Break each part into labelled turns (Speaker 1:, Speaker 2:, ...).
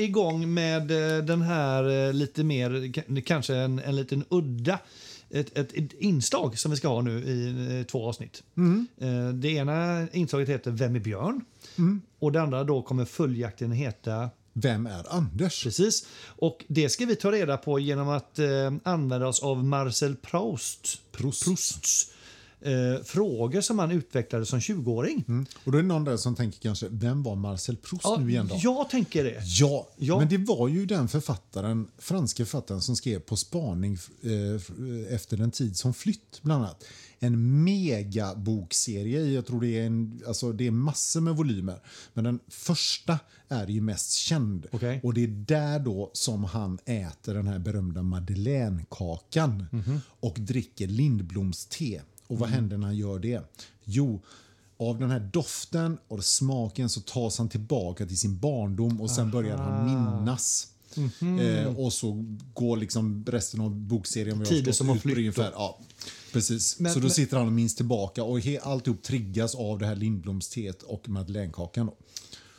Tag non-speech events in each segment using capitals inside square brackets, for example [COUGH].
Speaker 1: igång med eh, den här eh, lite mer, ka- kanske en, en liten udda ett, ett, ett inslag som vi ska ha nu i eh, två avsnitt. Eh, Det ena inslaget heter Vem är Björn? Och det andra då kommer följaktligen heta
Speaker 2: Vem är Anders?
Speaker 1: Precis. Och det ska vi ta reda på genom att eh, använda oss av Marcel Proust,
Speaker 2: Proust.
Speaker 1: Prousts eh, frågor som han utvecklade som 20-åring.
Speaker 2: Mm. Och då är det någon där som tänker kanske, vem var Marcel Proust nu igen då?
Speaker 1: jag tänker det.
Speaker 2: Ja,
Speaker 1: Ja.
Speaker 2: men det var ju den författaren, franska författaren som skrev På spaning eh, f- efter den tid som flytt, bland annat. En megabokserie, jag tror det är, en, alltså det är massor med volymer. Men den första är ju mest känd.
Speaker 1: Okej.
Speaker 2: Och det är där då som han äter den här berömda madeleinekakan och dricker lindblomste. Och vad händer när han gör det? Jo, av den här doften och smaken så tas han tillbaka till sin barndom och sen börjar han minnas. Eh, och så går liksom resten av bokserien
Speaker 1: Tider som har flytt
Speaker 2: ungefär. Ja, precis.
Speaker 1: Men-
Speaker 2: så då
Speaker 1: men-
Speaker 2: sitter han och minns tillbaka och he, alltihop triggas av det här lindblomsteet och madeleinekakan.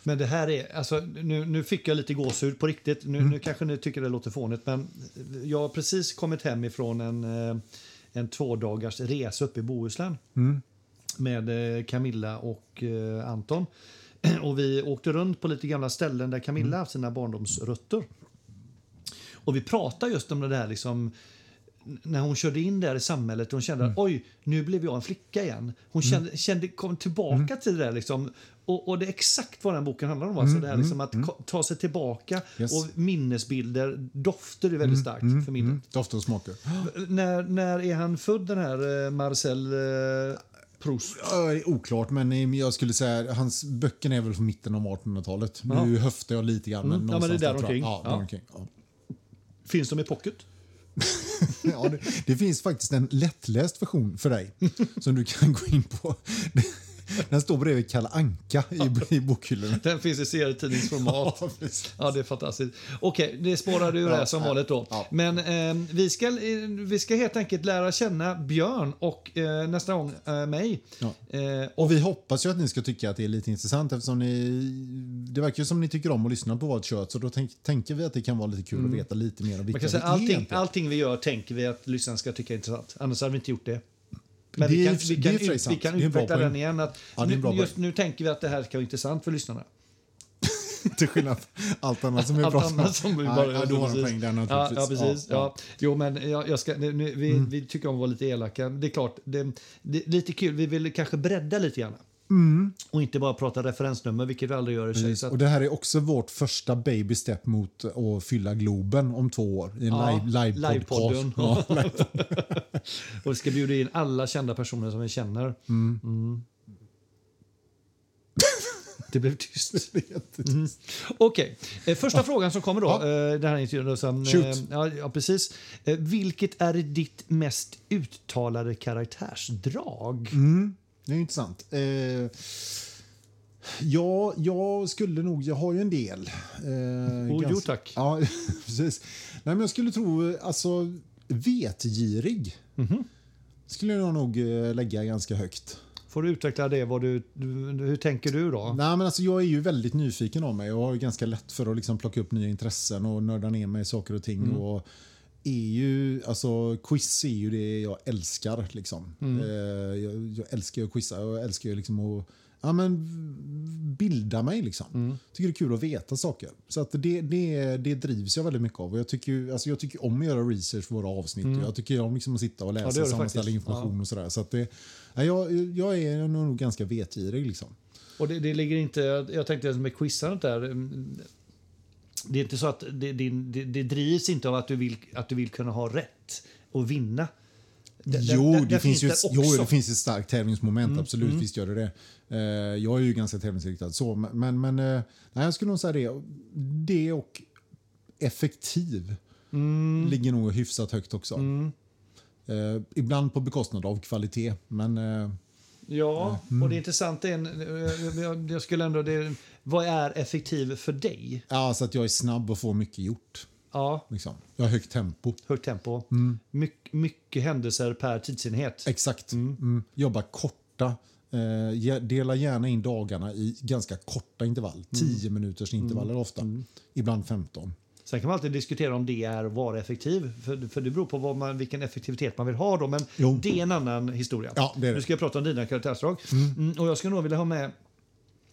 Speaker 1: Men det här är, alltså, nu, nu fick jag lite gåshud på riktigt. Nu,
Speaker 2: Mm.
Speaker 1: nu kanske ni tycker det låter fånigt, men jag har precis kommit hem ifrån en, eh, en två dagars resa uppe i Bohuslän
Speaker 2: Mm.
Speaker 1: med eh, Camilla och eh, Anton. [CLEARS THROAT] Och vi åkte runt på lite gamla ställen där Camilla
Speaker 2: Mm.
Speaker 1: haft sina barndomsrötter. Och vi pratade just om det där liksom när hon körde in där i samhället och hon kände
Speaker 2: Mm.
Speaker 1: att oj, nu blev jag en flicka igen. Hon kände, kände kom tillbaka
Speaker 2: Mm.
Speaker 1: till det där liksom. Och, och det är exakt vad den boken handlar om. Alltså det här liksom att ko- ta sig tillbaka
Speaker 2: Mm. Yes.
Speaker 1: och minnesbilder, dofter är väldigt starkt för minnet.
Speaker 2: Mm, dofter och smaker.
Speaker 1: När, när är han född den här eh, Marcel eh, Proust?
Speaker 2: Oklart, men eh, jag skulle säga hans böcker är väl från mitten av 1800-talet.
Speaker 1: Ja.
Speaker 2: Nu höftar jag lite grann, men
Speaker 1: Mm, ja, men det är där omkring.
Speaker 2: Ja.
Speaker 1: Ja. Finns de i pocket? [LAUGHS]
Speaker 2: Ja, det, det finns faktiskt en lättläst version för dig som du kan gå in på. Den står bredvid Kalle Anka i, i bokhyllorna.
Speaker 1: Den finns i serietidningsformat.
Speaker 2: Ja, precis.
Speaker 1: Ja, det är fantastiskt. Okej, det spårade ur
Speaker 2: Ja,
Speaker 1: som vanligt då.
Speaker 2: ja.
Speaker 1: Men eh, vi, ska, eh, vi ska helt enkelt lära känna Björn och eh, nästa gång eh, mig.
Speaker 2: Ja.
Speaker 1: Eh,
Speaker 2: Och vi hoppas ju att ni ska tycka att det är lite intressant eftersom ni, det verkar ju som ni tycker om att lyssna på vårt kött så då tänk, tänker vi att det kan vara lite kul att veta lite mer om
Speaker 1: man
Speaker 2: vilka
Speaker 1: kan säga,
Speaker 2: vi är
Speaker 1: allting,
Speaker 2: egentligen.
Speaker 1: allting vi gör tänker vi att lyssnaren ska tycka är intressant. Annars hade vi inte gjort det. Men
Speaker 2: Det
Speaker 1: vi kan, vi
Speaker 2: det
Speaker 1: kan, ut, vi kan utveckla den igen. Att
Speaker 2: Ja,
Speaker 1: nu, just nu tänker vi att det här ska vara intressant för lyssnarna. [LAUGHS]
Speaker 2: Till skillnad från allt annat som är
Speaker 1: Allt
Speaker 2: bra.
Speaker 1: annat som vi bara
Speaker 2: ja, du har en poäng där
Speaker 1: ja, ja, precis. Ja,
Speaker 2: Ja, Mm.
Speaker 1: Jo, men jag, jag ska, nu, vi, vi tycker om att vara lite elaka. Det är klart, det, det, lite kul. Vi vill kanske bredda lite grann. Och inte bara prata referensnummer, vilket vi aldrig gör i sig. Att,
Speaker 2: Och det här är också vårt första baby step mot att fylla Globen om två år. I en
Speaker 1: Ja,
Speaker 2: live, live
Speaker 1: livepodden.
Speaker 2: Ja, [LAUGHS] [LAUGHS]
Speaker 1: och vi ska bjuda in alla kända personer som vi känner. Mm. [LAUGHS] Det blev tyst. Mm. Okej, eh, första frågan som kommer då.
Speaker 2: Ja.
Speaker 1: Eh, den här intervjun då, som,
Speaker 2: Shoot.
Speaker 1: eh, ja, ja, precis. Eh, vilket är ditt mest uttalade karaktärsdrag?
Speaker 2: Mm. Det är intressant. Eh, ja, jag skulle nog... Jag har ju en del. Eh,
Speaker 1: Oh, jo, tack.
Speaker 2: Ja, [LAUGHS] precis. Nej, men jag skulle tro... Alltså, vetgirig
Speaker 1: Mhm.
Speaker 2: skulle jag nog eh, lägga ganska högt.
Speaker 1: Får du utveckla det? Vad du, hur tänker du då?
Speaker 2: Nej, men alltså, jag är ju väldigt nyfiken av mig. Jag har ju ganska lätt för att liksom plocka upp nya intressen och nörda ner mig i saker och ting. Och är ju, alltså, quiz är ju det jag älskar. Liksom. Eh, jag, jag älskar att quizza. Jag älskar liksom att ja, men, bilda mig. Liksom. tycker det är kul att veta saker. Så att det, det, det drivs jag väldigt mycket av. Och jag, tycker, alltså, jag tycker om att göra research för våra avsnitt. Jag tycker om liksom att sitta och läsa och
Speaker 1: du
Speaker 2: sammanställa information. och sådär. Så att det, ja, jag, jag är nog ganska vetgirig. Liksom.
Speaker 1: Och det, det ligger inte, jag tänkte med quizandet där. Mm, Det är inte så att det, det, det, det drivs inte av att du vill, att du vill kunna ha rätt och vinna. Det- det-
Speaker 2: Jo,
Speaker 1: det-
Speaker 2: det,
Speaker 1: det
Speaker 2: finns ju, jo,
Speaker 1: också. Mm,
Speaker 2: det finns ett starkt tävlingsmoment, absolut. Visst gör det det. Eh, jag är ju ganska tävlingsinriktad så, men, men eh, nej, jag skulle nog säga det. Det och effektiv
Speaker 1: Mm.
Speaker 2: ligger nog hyfsat högt också. Eh, ibland på bekostnad av kvalitet, men
Speaker 1: Ja,
Speaker 2: Mm.
Speaker 1: och det intressanta är, en- jag- skulle ändå, det, vad är effektiv för dig?
Speaker 2: ja, så att jag är snabb och får mycket gjort.
Speaker 1: Ja,
Speaker 2: Liksom. Jag har högt tempo.
Speaker 1: högt tempo.
Speaker 2: Mm.
Speaker 1: My, mycket händelser per tidsenhet.
Speaker 2: Exakt. Mm. Jobba korta Eh, dela gärna in dagarna i ganska korta intervall. 10 minuters intervaller ofta. Ibland 15.
Speaker 1: Sen kan man alltid diskutera om det är att vara effektiv. För, för det beror på vad man, vilken effektivitet man vill ha. Då, men
Speaker 2: Jo.
Speaker 1: det är en annan historia.
Speaker 2: Ja, det det.
Speaker 1: Nu ska jag prata om dina karaktärsdrag. Mm, och jag skulle nog vilja ha med,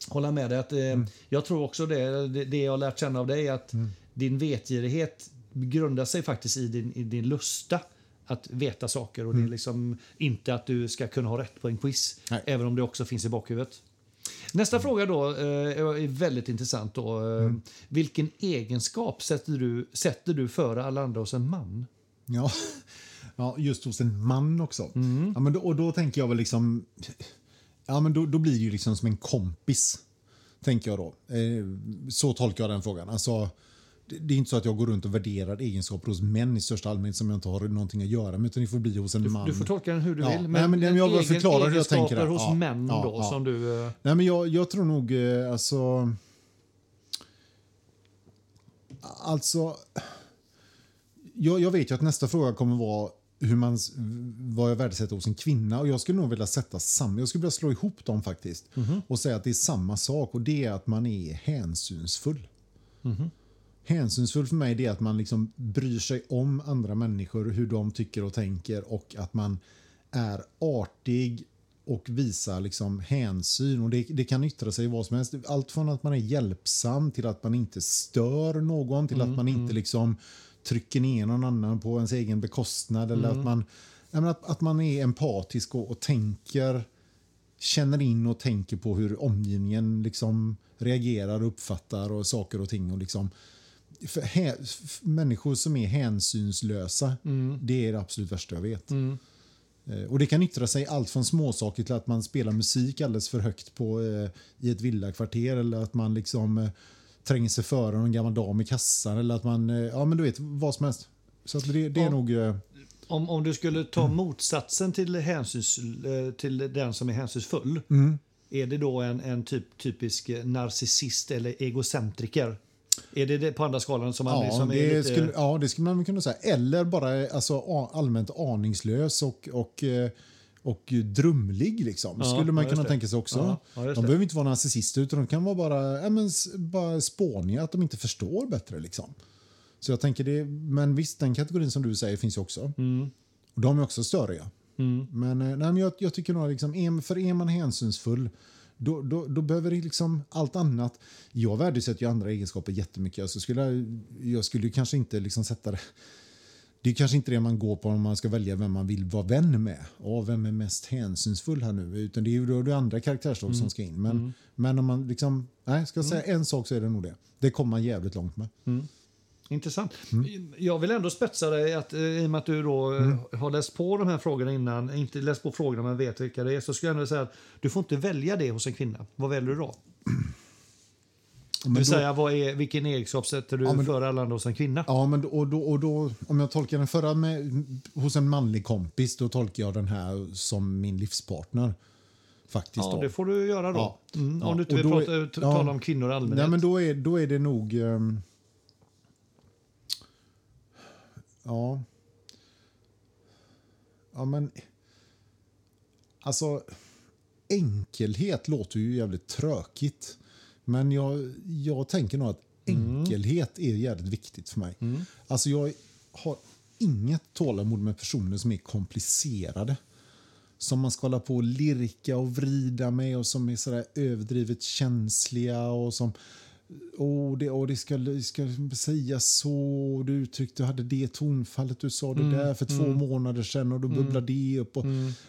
Speaker 1: hålla med dig att eh,
Speaker 2: Mm.
Speaker 1: jag tror också det, det, det jag har lärt känna av dig är att
Speaker 2: Mm.
Speaker 1: din vetgirighet grundar sig faktiskt i din, i din lusta att veta saker och det är liksom inte att du ska kunna ha rätt på en quiz.
Speaker 2: Nej.
Speaker 1: Även om det också finns i bakhuvudet. Nästa fråga då eh, är väldigt intressant. Då. Eh, Vilken egenskap sätter du, sätter du före alla andra hos en man?
Speaker 2: Ja. ja, just hos en man också. Ja, men då, och då tänker jag väl liksom... Ja, men då, då blir det ju liksom som en kompis. Tänker jag då. Eh, så tolkar jag den frågan. Alltså, det, är inte så att jag går runt och värderar egenskaper hos män i största allmänhet som jag inte har någonting att göra med. Utan det får bli hos en man.
Speaker 1: Du får tolka den hur du
Speaker 2: Ja,
Speaker 1: vill.
Speaker 2: nej, men jag
Speaker 1: egen-
Speaker 2: förklara hur jag tänker där.
Speaker 1: hos
Speaker 2: Ja,
Speaker 1: män
Speaker 2: ja,
Speaker 1: då som du... eh,
Speaker 2: Nej, men jag, jag tror nog eh, alltså... Alltså... Jag, jag vet ju att nästa fråga kommer vara hur man, vad jag värdesätter hos en kvinna. Och Jag skulle nog vilja sätta samma, jag skulle vilja slå ihop dem faktiskt. Och säga att det är samma sak och det är att man är hänsynsfull. Hänsynsfull för mig är att man liksom bryr sig om andra människor, hur de tycker och tänker och att man är artig och visar liksom hänsyn. Och det, det kan yttra sig i vad som helst. Allt från att man är hjälpsam till att man inte stör någon till att man inte liksom trycker ner någon annan på ens egen bekostnad. Eller att, man, menar, att, att man är empatisk och, och tänker känner in och tänker på hur omgivningen liksom reagerar och uppfattar och saker och ting. Och liksom, för hä, f- människor som är hänsynslösa, det är det absolut värsta jag vet. Eh, Och Det kan yttra sig allt från småsaker till att man spelar musik alldeles för högt på, eh, i ett villakvarter eller att man liksom eh, tränger sig före någon gammal dam i kassan eller att man, eh, ja men du vet, vad som helst. Så att det, det är
Speaker 1: Ja.
Speaker 2: nog... Eh,
Speaker 1: Om, om du skulle ta
Speaker 2: Mm.
Speaker 1: motsatsen till, hänsyns, eh, till den som är hänsynsfull.
Speaker 2: Mm.
Speaker 1: Är det då en, en typ, typisk narcissist eller egocentriker? Är det det på andra skalan som man
Speaker 2: Ja,
Speaker 1: liksom är
Speaker 2: det
Speaker 1: lite...
Speaker 2: skulle, ja, det skulle man kunna säga. Eller bara alltså, allmänt aningslös och, och, eh, och drumlig. Liksom.
Speaker 1: Ja,
Speaker 2: skulle man
Speaker 1: ja,
Speaker 2: kunna
Speaker 1: det.
Speaker 2: tänka sig också.
Speaker 1: Ja,
Speaker 2: de behöver inte vara narcissister, utan de kan vara bara, ja, men, bara spåniga, att de inte förstår bättre. Liksom. Så jag tänker det, men visst, den kategorin som du säger finns ju också.
Speaker 1: Mm.
Speaker 2: Och de är också störiga. Men, eh, nej, men jag, jag tycker nog liksom, för är man hänsynsfull då, då, då behöver det liksom allt annat. Jag värdesätter ju andra egenskaper jättemycket. Alltså skulle, jag skulle kanske inte liksom sätta det... Det är kanske inte det man går på om man ska välja vem man vill vara vän med. Och vem är mest hänsynsfull här nu? Utan det är ju då det andra karaktärsdrag som ska in. Men, men om man liksom... Nej, ska jag säga en sak så är det nog det. Det kommer man jävligt långt med.
Speaker 1: Intressant.
Speaker 2: Mm.
Speaker 1: Jag vill ändå spetsa dig att, eh, i och med att du då eh, har läst på de här frågorna innan, inte läst på frågorna men vet vilka det är, så skulle jag ändå säga att du får inte välja det hos en kvinna. Vad väljer du då? Det
Speaker 2: Men
Speaker 1: vill
Speaker 2: då-
Speaker 1: säga, vad är, vilken egenskap sätter du
Speaker 2: Ja,
Speaker 1: före alla andra hos en kvinna?
Speaker 2: Ja, men då, och då, och då, om jag tolkar den förra med, hos en manlig kompis, då tolkar jag den här som min livspartner. Faktiskt.
Speaker 1: Ja,
Speaker 2: då.
Speaker 1: det får du göra då.
Speaker 2: Ja.
Speaker 1: Mm,
Speaker 2: Ja,
Speaker 1: om du inte vill prata,
Speaker 2: är-
Speaker 1: tala om kvinnor i allmänhet.
Speaker 2: Nej, men då är, då är det nog... ehm, ja. Ja, men... Alltså, enkelhet låter ju jävligt tråkigt. Men jag, jag tänker nog att enkelhet är jävligt viktigt för mig. Alltså, jag har inget tålamod med personer som är komplicerade som man ska hålla på och lirka och vrida med och som är sådär överdrivet känsliga och som oh, det, oh, det ska, det ska säga så, du uttryckte, du hade det tonfallet, du sa det där för två månader sedan och då bubblar det upp. Och,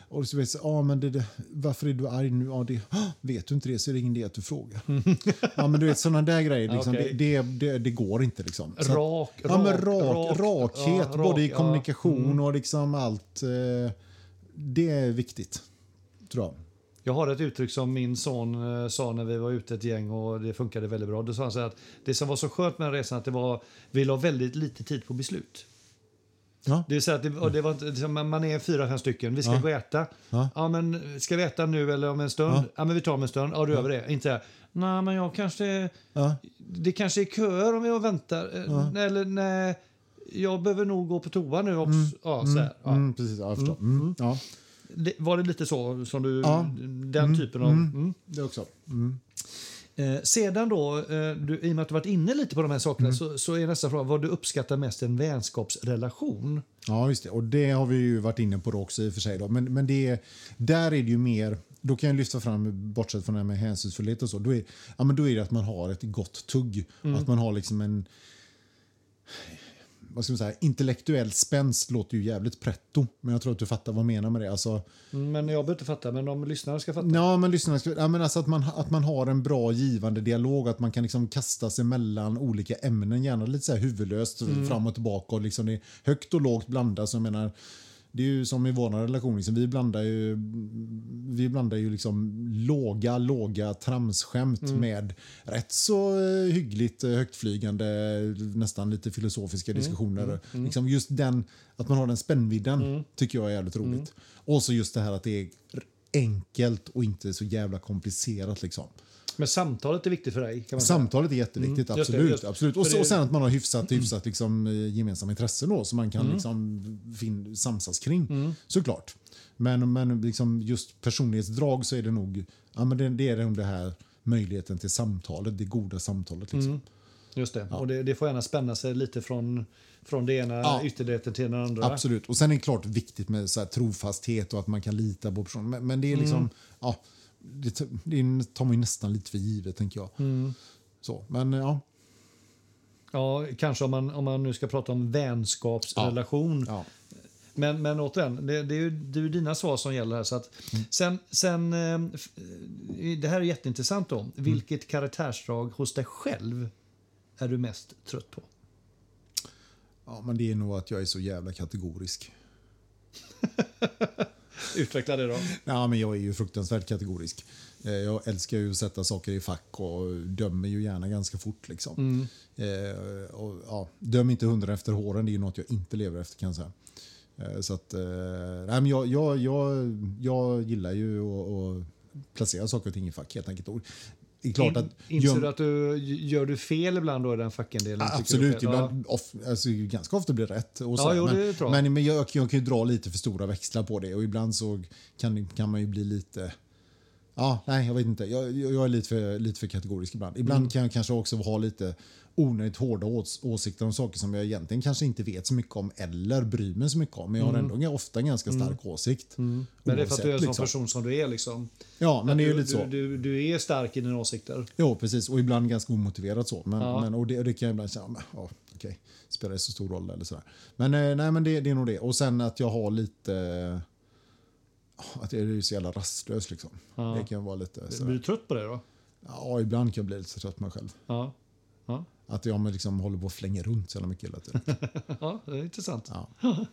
Speaker 2: och så vet jag, ah, men det, det, varför är du arg nu? Ja, det, ah, vet du inte det så är det ingen idé att du frågar. [LAUGHS] ja, men du vet sådana där grejer, liksom,
Speaker 1: Okej.
Speaker 2: det, det, det, går inte. Liksom. Så
Speaker 1: Rak,
Speaker 2: ja, men
Speaker 1: rak,
Speaker 2: rak,
Speaker 1: rak,
Speaker 2: rakhet,
Speaker 1: ja,
Speaker 2: både i
Speaker 1: rak, ja.
Speaker 2: kommunikation och liksom allt. Eh, det är viktigt, tror jag.
Speaker 1: Jag har ett uttryck som min son eh, sa när vi var ute ett gäng och det funkade väldigt bra. Då sa han så här att det som var så skönt med den resan att det var, vi la väldigt lite tid på beslut.
Speaker 2: Ja.
Speaker 1: Det vill säga att det, det var, liksom, man är fyra, fem stycken, vi ska
Speaker 2: Ja.
Speaker 1: gå och äta.
Speaker 2: Ja.
Speaker 1: Ja. men ska vi äta nu eller om en stund?
Speaker 2: Ja.
Speaker 1: Men vi tar om en stund. Ja, då gör vi det. Inte här, nej men jag kanske, det kanske är köer om jag väntar. Eh, Eller nej, jag behöver nog gå på toa nu också. Ja, så här. Ja.
Speaker 2: Mm, precis, ja, jag förstår. Mm. Ja.
Speaker 1: Var det lite så som du,
Speaker 2: Ja.
Speaker 1: den typen av... Mm.
Speaker 2: Det också. Mm.
Speaker 1: Eh, sedan då, eh, du, i och med att du varit inne lite på de här sakerna så, så är nästa fråga vad du uppskattar mest en vänskapsrelation.
Speaker 2: Ja, just det. Och det har vi ju varit inne på också i och för sig. Då. Men, men det, är- där är det ju mer, då kan jag lyfta fram, bortsett från det här med hänsynsfullhet och så, då är, ja, men då är det att man har ett gott tugg. Att man har liksom en vad ska man säga, intellektuell spänst låter ju jävligt pretto, men jag tror att du fattar vad jag menar med det. Alltså,
Speaker 1: Mm, Men jag behöver inte fatta, men om lyssnarna ska fatta.
Speaker 2: Ja, men lyssna, ja, men alltså att, man, att man har en bra givande dialog, att man kan liksom kasta sig mellan olika ämnen, gärna lite så här huvudlöst fram och tillbaka. Och liksom det är högt och lågt blandat. Så jag menar, det är ju som i vår relation, liksom, vi blandar ju, vi blandar ju liksom låga, låga tramsskämt med rätt så eh, hyggligt eh, högtflygande, nästan lite filosofiska diskussioner. Liksom just den, att man har den spännvidden tycker jag är jävligt roligt. Och så just det här att det är enkelt och inte så jävla komplicerat. Liksom.
Speaker 1: Men samtalet är viktigt för dig. Kan man säga.
Speaker 2: Samtalet är jätteviktigt,
Speaker 1: Mm, just det,
Speaker 2: absolut.
Speaker 1: just-
Speaker 2: absolut. Och, så, och sen att man har hyfsat, hyfsat liksom, eh, gemensamma intressen då, som man kan liksom, fin, samsas kring. Såklart. Men, men liksom just personlighetsdrag så är det nog ja, men det, det är nog det här möjligheten till samtalet, det goda samtalet. Liksom.
Speaker 1: Just det. Och det, det får gärna spänna sig lite från, från det ena
Speaker 2: Ja.
Speaker 1: ytterligheten till den andra.
Speaker 2: Absolut. Och sen är det klart viktigt med så trofasthet och att man kan lita på personen. Men, men det är liksom, ja, det, det tar man ju nästan lite för givet, tänker jag. Så, men ja.
Speaker 1: Ja, kanske om man, om man nu ska prata om vänskapsrelation.
Speaker 2: ja.
Speaker 1: Men, men återigen, det, det, är ju, det är ju dina svar som gäller här. Så att, sen, sen, eh, eh, det här är jätteintressant. Då. Vilket karaktärsdrag hos dig själv är du mest trött på?
Speaker 2: ja, men det är nog att jag är så jävla kategorisk. [LAUGHS]
Speaker 1: Utveckla det då.
Speaker 2: Ja, men jag är ju fruktansvärt kategorisk. Eh, Jag älskar ju att sätta saker i fack och dömer ju gärna ganska fort. Liksom. Eh, och, ja, döm inte hundra efter håren, det är ju något jag inte lever efter kan jag säga. Eh, så att, eh, nej, men jag, jag, jag, jag gillar ju att placera saker och ting i fack helt enkelt. Är klart att...
Speaker 1: In, inser
Speaker 2: gör-
Speaker 1: du att du gör du fel ibland då i den fackendelen?
Speaker 2: Absolut, ibland, off, alltså, ganska ofta blir det rätt. Och
Speaker 1: Ja,
Speaker 2: så,
Speaker 1: jo,
Speaker 2: men
Speaker 1: jag.
Speaker 2: men, men jag, jag kan ju dra lite för stora växlar på det och ibland så kan, kan man ju bli lite... Ja, nej, jag vet inte. Jag, jag är lite för, lite för kategorisk ibland. Ibland
Speaker 1: Mm.
Speaker 2: kan jag kanske också ha lite onödigt hårda ås, åsikter om saker som jag egentligen kanske inte vet så mycket om eller bryr mig så mycket om. Men jag har ändå ofta en ganska stark åsikt.
Speaker 1: Mm. Men det är för att du är en sån
Speaker 2: liksom.
Speaker 1: person som du är. Liksom.
Speaker 2: Ja, men det är ju
Speaker 1: du,
Speaker 2: lite så.
Speaker 1: Du, du, du är stark i dina åsikter.
Speaker 2: Jo, precis. Och ibland ganska omotiverat så. Men,
Speaker 1: Ja.
Speaker 2: men, och, det, och det kan jag ibland säga, men, ja, okej, spelar det så stor roll eller sådär. Men, eh, nej, men det, det är nog det. Och sen att jag har lite... Att jag är så jävla rastlös liksom.
Speaker 1: Ja.
Speaker 2: Det kan vara lite
Speaker 1: Blir
Speaker 2: sådär.
Speaker 1: du trött på det då?
Speaker 2: Ja, ibland kan jag bli lite trött på mig själv.
Speaker 1: Ja. Ja,
Speaker 2: Att jag liksom håller på att flänga runt så jävla mycket hela tiden. [LAUGHS]
Speaker 1: ja det är intressant.
Speaker 2: Ja. [LAUGHS]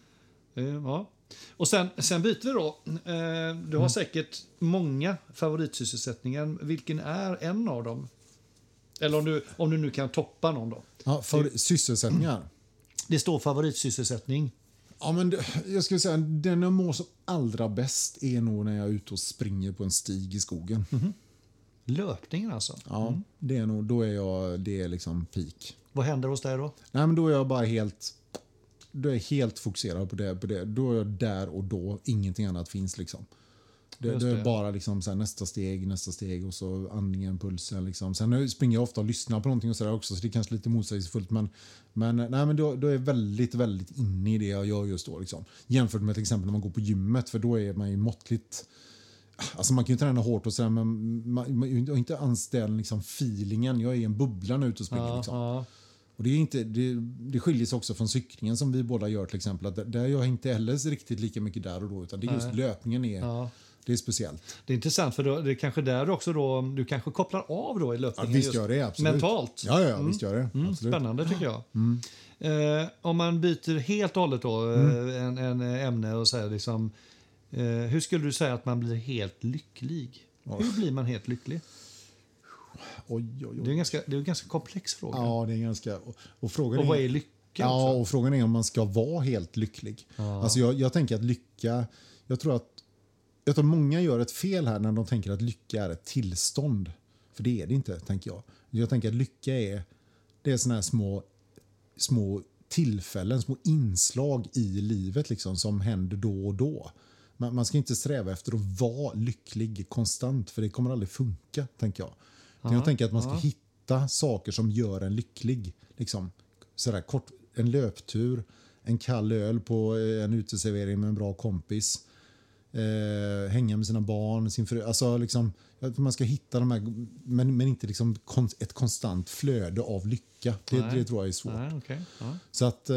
Speaker 1: Eh, Ja. Och sen, sen byter vi då. Eh, Du har säkert många favoritsysselsättningar. Vilken är en av dem? Eller om du, om du nu kan toppa någon då.
Speaker 2: Ja, för sysselsättningar.
Speaker 1: Det står favoritsysselsättning.
Speaker 2: Ja, men jag skulle säga den jag mår som allra bäst är nog när jag är ute och springer på en stig i skogen.
Speaker 1: Löpningen alltså.
Speaker 2: Ja, det är nog, då är jag, det är liksom peak.
Speaker 1: Vad händer hos dig då?
Speaker 2: Nej, men då är jag bara helt, då är helt fokuserad på det, på det. Då är jag där och då, ingenting annat finns liksom. Det,
Speaker 1: Just
Speaker 2: det är
Speaker 1: det.
Speaker 2: bara liksom så här, nästa steg, nästa steg och så andningen, pulsen. Liksom. Sen springer jag ofta och lyssnar på någonting och så där också, så det är kanske lite motsägelsefullt. Men, men, nej, men då, då är jag väldigt, väldigt inne i det jag gör just då. Liksom. Jämfört med till exempel när man går på gymmet, för då är man ju måttligt Alltså man kan ju träna hårt och sådär, men man, man, jag har inte alls den liksom feelingen. Jag är i en bubbla nu ute och springer.
Speaker 1: Ja,
Speaker 2: liksom.
Speaker 1: ja.
Speaker 2: Och det, är inte, det, det skiljer sig också från cyklingen som vi båda gör till exempel. Att där- jag inte heller riktigt lika mycket där och då. Utan det är just
Speaker 1: Nej.
Speaker 2: löpningen är,
Speaker 1: Ja.
Speaker 2: Det är speciellt.
Speaker 1: Det är intressant för då, det är kanske där också då, du kanske kopplar av då i
Speaker 2: Ja,
Speaker 1: löpningen.
Speaker 2: visst
Speaker 1: just
Speaker 2: gör det, absolut.
Speaker 1: Mentalt.
Speaker 2: Ja, ja, visst gör det.
Speaker 1: Mm, spännande tycker jag. Eh, om man byter helt och hållet då,
Speaker 2: Mm.
Speaker 1: eh, en, en ämne och säger liksom, eh, hur skulle du säga att man blir helt lycklig? Hur blir man helt lycklig?
Speaker 2: Oj, oj,
Speaker 1: Det är
Speaker 2: oj.
Speaker 1: en ganska, det är en ganska komplex fråga.
Speaker 2: Ja, det är ganska... Och, och frågan
Speaker 1: och vad
Speaker 2: är,
Speaker 1: lycka
Speaker 2: Ja,
Speaker 1: också?
Speaker 2: och frågan är om man ska vara helt lycklig. Alltså jag, jag tänker att lycka... Jag tror att jag tror många gör ett fel här när de tänker att lycka är ett tillstånd. För det är det inte, tänker jag. Jag tänker att lycka är, det är såna här små, små tillfällen, små inslag i livet liksom, som händer då och då. Man, man ska inte sträva efter att vara lycklig konstant, för det kommer aldrig funka, tänker jag. Utan Jag tänker att man ska hitta saker som gör en lycklig. Liksom, sådär, kort, en löptur, en kall öl på eh, en uteservering med en bra kompis. Eh, hänga med sina barn, sin fru. Alltså liksom, man ska hitta de här, men, men inte liksom kon, ett konstant flöde av lycka. Det, det tror jag är svårt.
Speaker 1: Nej, okej. ja.
Speaker 2: Så att... Eh,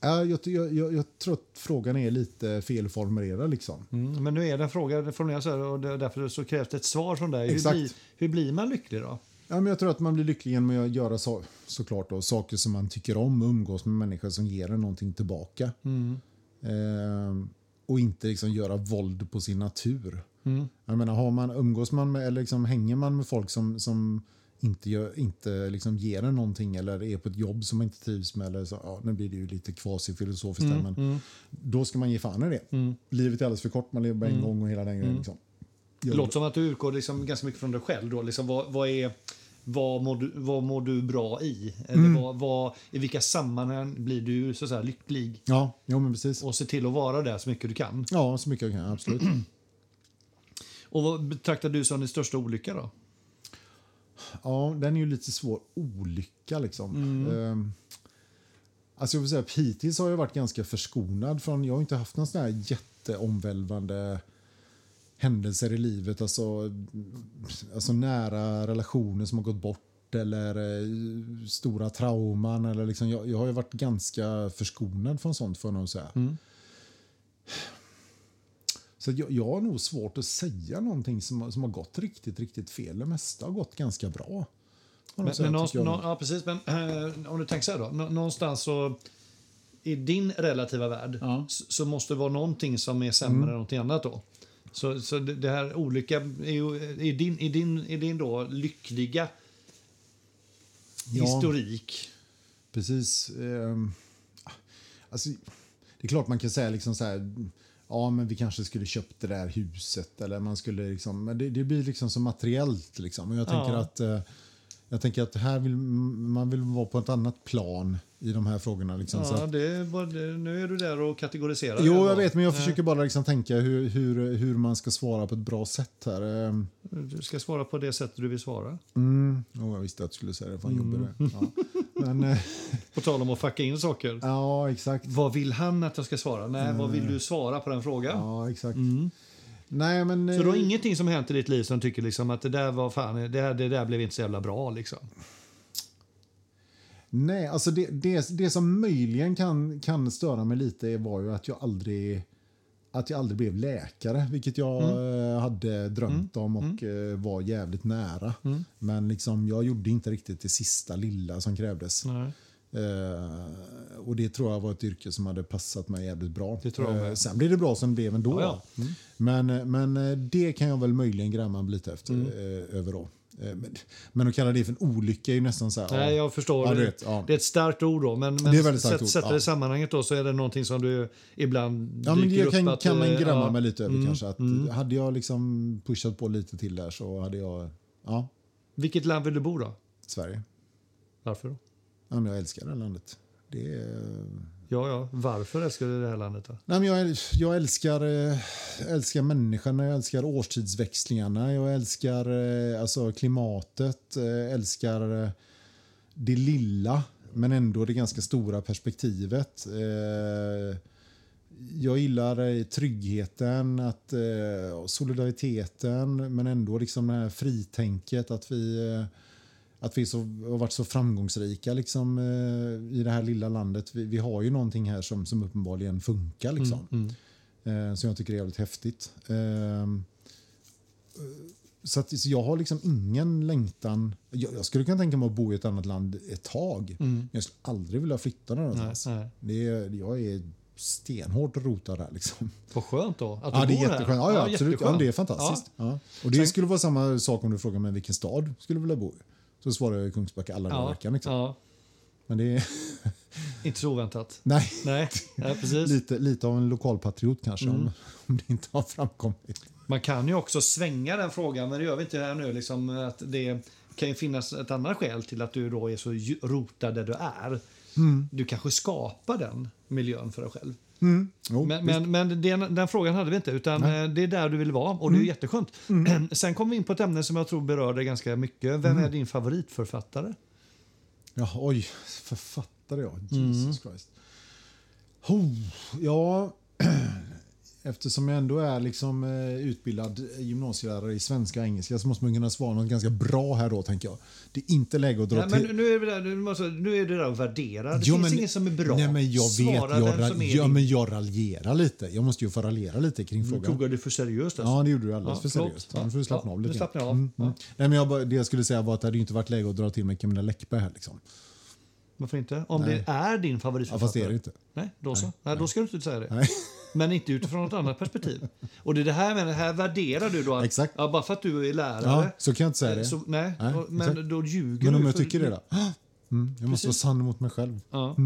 Speaker 2: ja, jag, jag, jag, jag tror att frågan är lite felformulerad. Liksom.
Speaker 1: Mm, men nu är det en fråga formulerad så här och därför så krävs det ett svar från dig. Hur blir, hur blir man lycklig då?
Speaker 2: Ja, men jag tror att man blir lycklig genom att göra så, såklart då, saker som man tycker om och umgås med människor som ger en någonting tillbaka. Eh, och inte liksom göra våld på sin natur. Jag menar, har man, umgås man med, eller liksom hänger man med folk som, som inte, gör, inte liksom ger en någonting eller är på ett jobb som man inte trivs med. Eller så, ja, nu blir det ju lite kvasifilosofiskt där, men då ska man ge fan i det. Livet är alldeles för kort, man lever bara en gång och hela den grejen. Liksom.
Speaker 1: Det låter som att du utgår liksom ganska mycket från dig själv. Då. Liksom vad, vad, är, vad, mår du, vad mår du bra i? Eller vad, vad, I vilka sammanhang blir du så att säga, lycklig?
Speaker 2: Ja, jo, men precis.
Speaker 1: Och se till att vara där så mycket du kan.
Speaker 2: Ja, så mycket jag kan, absolut. [CLEARS THROAT]
Speaker 1: Och vad betraktar du som din största olycka då?
Speaker 2: Ja, den är ju lite svår. Olycka liksom. Ehm, alltså jag vill säga, hittills har jag varit ganska förskonad från, jag har inte haft någon sån här jätteomvälvande händelser i livet. Alltså, alltså nära relationer som har gått bort eller eh, stora trauman. Eller liksom, jag, jag har ju varit ganska förskonad från sånt får jag nog säga. Så jag, jag har nog svårt att säga någonting som, som har gått riktigt, riktigt fel. Det mesta har gått ganska bra.
Speaker 1: Men, men
Speaker 2: tycker jag.
Speaker 1: någonstans, nå- ja, precis. Men eh, om du tänker så här då. Nå- Någonstans så i din relativa värld
Speaker 2: Ja.
Speaker 1: så, så måste det vara någonting som är sämre än någonting annat då. Så, så det, här olika är i din, i din, i din då lyckliga
Speaker 2: Ja.
Speaker 1: historik.
Speaker 2: Precis. ehm, alltså, det är klart man kan säga liksom så här, ja men vi kanske skulle köpt det där huset eller man skulle liksom, men det, det blir liksom så materiellt liksom. Och jag tänker
Speaker 1: Ja.
Speaker 2: att eh, jag tänker att här vill man vill vara på ett annat plan i de här frågorna liksom. så
Speaker 1: Ja,
Speaker 2: att,
Speaker 1: det, det, nu är du där och kategoriserar.
Speaker 2: Jo, jag vet, men jag
Speaker 1: Eh,
Speaker 2: försöker bara liksom tänka hur, hur, hur man ska svara på ett bra sätt här. Ehm,
Speaker 1: Du ska svara på det sättet du vill svara.
Speaker 2: Mm. Oh, jag visste att du skulle säga det. Fan jobbig det. Ja. Men, eh, [LAUGHS]
Speaker 1: På tal om att fucka in saker.
Speaker 2: ja, exakt.
Speaker 1: Vad vill han att jag ska svara? Nej, vad vill du svara på den frågan?
Speaker 2: Ja, exakt. Nej, men...
Speaker 1: Så du har
Speaker 2: eh,
Speaker 1: ingenting som hänt i ditt liv som tycker liksom att det där var fan, det, här, det där blev inte så jävla bra liksom?
Speaker 2: Nej, alltså det, det, det som möjligen kan, kan störa mig lite var ju att jag aldrig att jag aldrig blev läkare, vilket jag eh, hade drömt om och eh, var jävligt nära. Men liksom, jag gjorde inte riktigt det sista lilla som krävdes.
Speaker 1: Nej.
Speaker 2: Eh, och det tror jag var ett yrke som hade passat mig jävligt bra.
Speaker 1: Det tror jag.
Speaker 2: Eh, sen blev det bra som det blev ändå.
Speaker 1: Ja, ja.
Speaker 2: Men, eh, men eh, det kan jag väl möjligen gräma mig lite efter,
Speaker 1: Mm.
Speaker 2: eh, över då. Eh, men, men att kalla det för en olycka är ju nästan så här...
Speaker 1: Nej,
Speaker 2: ja.
Speaker 1: jag förstår.
Speaker 2: Ja,
Speaker 1: det,
Speaker 2: vet, ja.
Speaker 1: det är ett starkt ord då, men, men
Speaker 2: Det är
Speaker 1: sätt,
Speaker 2: ord,
Speaker 1: sätter
Speaker 2: ja.
Speaker 1: det i sammanhanget då så är det någonting som du ibland
Speaker 2: Ja, men det
Speaker 1: upp
Speaker 2: kan,
Speaker 1: att,
Speaker 2: kan man grämma
Speaker 1: ja.
Speaker 2: mig lite över
Speaker 1: Mm,
Speaker 2: kanske. Att
Speaker 1: mm.
Speaker 2: Hade jag liksom pushat på lite till där så hade jag... Ja,
Speaker 1: Vilket land vill du bo då?
Speaker 2: Sverige.
Speaker 1: Varför då?
Speaker 2: Ja, jag älskar det här landet. Det är...
Speaker 1: Ja, ja. Varför älskar du det här landet då?
Speaker 2: Nej, men jag, jag älskar, eh, älskar människorna, jag älskar årstidsväxlingarna, jag älskar eh, alltså klimatet, eh, älskar eh, det lilla men ändå det ganska stora perspektivet. Eh, jag gillar eh, tryggheten, att, eh, solidariteten men ändå liksom det här fritänket att vi eh, att vi så, har varit så framgångsrika liksom, eh, i det här lilla landet. Vi, vi har ju någonting här som, som uppenbarligen funkar. Liksom.
Speaker 1: Mm.
Speaker 2: Eh, som jag tycker är jävligt häftigt. Eh, så, att, så jag har liksom ingen längtan. Jag, jag skulle kunna tänka mig att bo i ett annat land ett tag. Men jag skulle aldrig vilja flytta någonstans.
Speaker 1: Nej, nej.
Speaker 2: Det jag är stenhårt rotad här. Liksom.
Speaker 1: Vad skönt då att
Speaker 2: Ja,
Speaker 1: du
Speaker 2: det är
Speaker 1: bor här.
Speaker 2: jätteskönt. Ja, ja, absolut. Ja,
Speaker 1: jätteskönt.
Speaker 2: det är fantastiskt. Ja. Och det
Speaker 1: Sen-
Speaker 2: skulle vara samma sak om du frågar mig vilken stad skulle du vilja bo i. Så svarar jag Kungsbacka alla dagar i
Speaker 1: Ja,
Speaker 2: veckan. Liksom.
Speaker 1: ja,
Speaker 2: Men det är [LAUGHS]
Speaker 1: inte så oväntat.
Speaker 2: nej,
Speaker 1: Nej, nej precis.
Speaker 2: lite, lite av en lokalpatriot kanske
Speaker 1: Mm.
Speaker 2: om, [LAUGHS] om det inte har framkommit.
Speaker 1: Man kan ju också svänga den frågan, men det gör vi inte här nu. Liksom, att det kan ju finnas ett annat skäl till att du då är så rotad där du är.
Speaker 2: Mm.
Speaker 1: Du kanske skapar den miljön för dig själv.
Speaker 2: Jo,
Speaker 1: Men, men, men den, den frågan hade vi inte, utan eh, det är där du vill vara och det är jätteskönt. [CLEARS THROAT] Sen kom vi in på ett ämne som jag tror berör dig ganska mycket. Vem är din favoritförfattare?
Speaker 2: Ja, oj, författare ja. Jesus Christ. Oh, ja, eftersom jag ändå är liksom eh, utbildad gymnasielärare i svenska och engelska så måste man kunna svara något ganska bra här då, tänker jag. Det är inte läge att dra
Speaker 1: Ja, men
Speaker 2: till...
Speaker 1: nu, är vi där, nu, måste, nu är det där att värdera. Det
Speaker 2: Jo,
Speaker 1: finns
Speaker 2: men-
Speaker 1: ingen som är bra.
Speaker 2: Nej, men jag vet.
Speaker 1: Svara
Speaker 2: Jag,
Speaker 1: vem
Speaker 2: ra-
Speaker 1: som är
Speaker 2: ja,
Speaker 1: din.
Speaker 2: men jag raljerar lite. Jag måste ju få raljera lite kring
Speaker 1: Nu
Speaker 2: frågan.
Speaker 1: tog jag det för seriöst. Alltså.
Speaker 2: Ja, det gjorde du alldeles
Speaker 1: Ja,
Speaker 2: för seriöst. Ja, nu får du slappna
Speaker 1: Ja,
Speaker 2: av
Speaker 1: nu
Speaker 2: lite.
Speaker 1: slappnar jag av.
Speaker 2: Mm, mm. Nej, men jag, det jag skulle säga var att det hade inte varit läge att dra till med Camilla Läckberg här. Liksom.
Speaker 1: Varför inte? Om
Speaker 2: Nej.
Speaker 1: det är din
Speaker 2: Ja,
Speaker 1: favoritförfattare.
Speaker 2: fast det är det inte.
Speaker 1: Nej, då så. Nej, då ska du inte säga det. Men inte utifrån något annat perspektiv. Och det är det här, men här värderar du då att,
Speaker 2: Exakt.
Speaker 1: Ja, bara för att du är lärare.
Speaker 2: Ja, så kan jag inte säga det.
Speaker 1: Så, nej,
Speaker 2: Nej,
Speaker 1: och- men
Speaker 2: exakt.
Speaker 1: då ljuger
Speaker 2: Men
Speaker 1: du.
Speaker 2: om jag tycker det då? Mm, jag måste vara
Speaker 1: Precis.
Speaker 2: sann mot mig själv.
Speaker 1: Ja.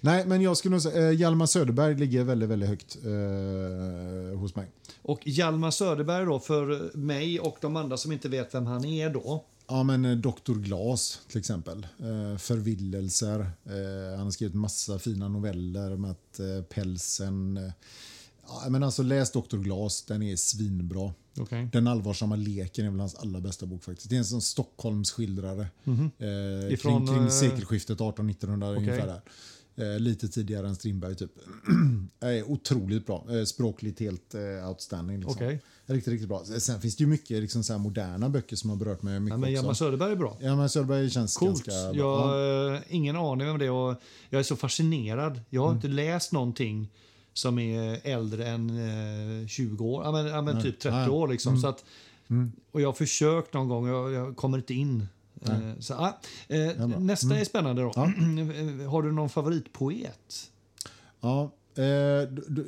Speaker 2: Nej, men jag skulle säga eh, Hjalmar Söderberg ligger väldigt, väldigt högt eh, hos mig.
Speaker 1: Och Hjalmar Söderberg då, för mig och de andra som inte vet vem han är då.
Speaker 2: Ja, men eh, Dr. Glas till exempel. Eh, förvillelser. Eh, han har skrivit massa fina noveller med att eh, pälsen... Eh, ja, men alltså läs Dr. Glas, den är svinbra.
Speaker 1: Okay.
Speaker 2: Den allvarsamma leken är väl hans allra bästa bok faktiskt. Det är en sån Stockholmsskildrare. Eh,
Speaker 1: Mhm. Ifrån,
Speaker 2: kring, kring
Speaker 1: eh,
Speaker 2: sekelskiftet 1800-1900 ungefär där. Eh, lite tidigare än Strindberg typ. [CLEARS THROAT] eh, otroligt bra. Eh, språkligt helt eh, outstanding. Liksom.
Speaker 1: Okej.
Speaker 2: Riktigt, riktigt bra. Sen finns det ju mycket liksom, så moderna böcker som har berört mig mycket
Speaker 1: Ja, men Hjalmar. Söderberg är bra.
Speaker 2: Ja, men Söderberg känns
Speaker 1: Coolt.
Speaker 2: ganska
Speaker 1: Jag
Speaker 2: bra.
Speaker 1: har
Speaker 2: Ja.
Speaker 1: eh, ingen aning om det och jag är så fascinerad. Jag har
Speaker 2: Mm.
Speaker 1: inte läst någonting som är äldre än eh, 20 år, ja, men, ja, men typ 30
Speaker 2: Nej.
Speaker 1: år. Liksom.
Speaker 2: Mm.
Speaker 1: Så att, och jag har försökt någon gång och jag, jag kommer inte in. Eh, så, ah, eh,
Speaker 2: bra. Mm.
Speaker 1: nästa är spännande då.
Speaker 2: Ja. [CLEARS THROAT]
Speaker 1: har du någon favoritpoet?
Speaker 2: Ja, eh,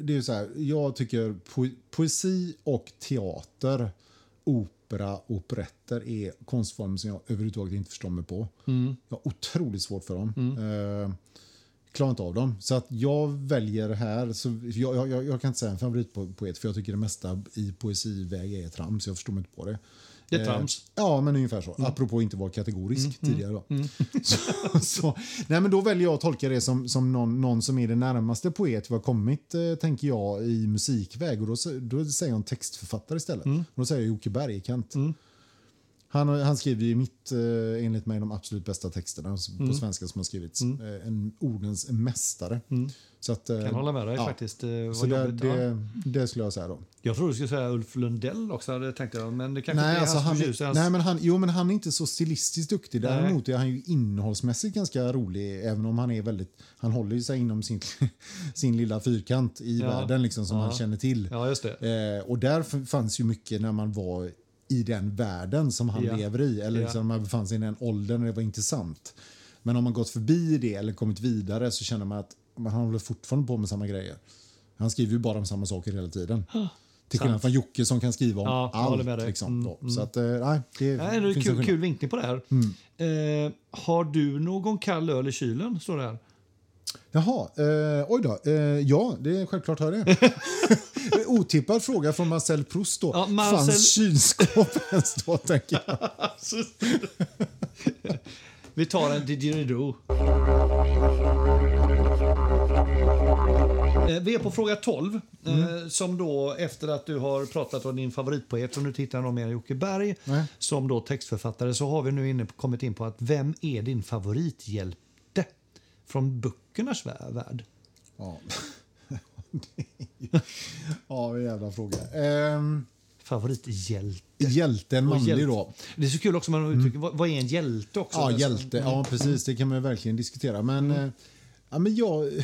Speaker 2: det är så här. Jag tycker po- poesi och teater, opera och operetter är konstformer som jag överhuvudtaget inte förstår mig på.
Speaker 1: Mm.
Speaker 2: Jag har otroligt svårt för dem. Eh, klarar inte av dem. Så att jag väljer här. Så jag, jag, jag kan inte säga en favoritpoet för jag tycker det mesta i poesiväg är trams. Jag förstår mig inte på det.
Speaker 1: Det är
Speaker 2: Eh,
Speaker 1: trams.
Speaker 2: Ja, men ungefär så. Apropå inte vara kategorisk tidigare. Då. [LAUGHS] så, så, nej, men då väljer jag att tolka det som, som någon, någon som är det närmaste poet vi har kommit, eh, tänker jag, i musikväg. Och då, då säger jag en textförfattare istället. Och då säger jag Jocke Bergkant. Han, han skriver ju mitt, eh, enligt mig, de absolut bästa texterna s- på svenska som har skrivits. Eh, En ordens mästare. Så att, eh,
Speaker 1: Kan hålla med dig
Speaker 2: ja.
Speaker 1: faktiskt.
Speaker 2: Så det,
Speaker 1: jobbigt. Ja.
Speaker 2: det, det skulle jag säga då.
Speaker 1: Jag trodde du skulle säga Ulf Lundell också, det tänkte jag. Men det kanske
Speaker 2: Nej,
Speaker 1: är
Speaker 2: alltså
Speaker 1: hans
Speaker 2: han,
Speaker 1: hans-
Speaker 2: nej men han, jo, men han är inte så stilistiskt duktig.
Speaker 1: Nej.
Speaker 2: Däremot är han ju innehållsmässigt ganska rolig. Även om han är väldigt... Han håller ju sig inom sin, [LAUGHS] sin lilla fyrkant i
Speaker 1: Ja.
Speaker 2: världen liksom, som
Speaker 1: Ja.
Speaker 2: han känner till.
Speaker 1: Ja, just det.
Speaker 2: Eh, och där fanns ju mycket när man var i den världen som han
Speaker 1: Ja.
Speaker 2: lever i. Eller
Speaker 1: Ja.
Speaker 2: liksom, man befann sig i den åldern när det var intressant. Men om man gått förbi det eller kommit vidare så känner man att man håller fortfarande på med samma grejer. Han skriver ju bara om samma saker hela tiden. [GASPS] Till skillnad från Jocke som kan skriva om
Speaker 1: Ja,
Speaker 2: allt. Liksom,
Speaker 1: Mm.
Speaker 2: Så att, eh, nej, det
Speaker 1: Nej, det
Speaker 2: finns en
Speaker 1: kul,
Speaker 2: skillnad.
Speaker 1: kul vinkning på det här. Eh, har du någon kall öl i kylen? Står det här.
Speaker 2: Jaha, eh, oj då. Eh, ja, det är självklart jag det. [LAUGHS] Otippad fråga från Marcel Proust då.
Speaker 1: Ja, Marcel-
Speaker 2: Fanns kylskåp ens då, tänker jag. [LAUGHS]
Speaker 1: Vi tar en didgeridoo. Eh, Vi är på fråga 12. Eh, som då efter att du har pratat om din favoritpoet, som du tittar någon mer Jocke Berg,
Speaker 2: Nej.
Speaker 1: som då textförfattare, så har vi nu inne, kommit in på att vem är din favorithjälte från böckernas vä- värld?
Speaker 2: Ja, [LAUGHS] Det är ju- ja en jävla fråga. Ehm,
Speaker 1: Favorithjälte.
Speaker 2: hjälte, en manlig då.
Speaker 1: Det är så kul också man uttrycker, vad, vad är en hjälte också?
Speaker 2: Ja, hjälte. Ja, precis. Det kan man verkligen diskutera. Men, eh, ja, men jag... [LAUGHS]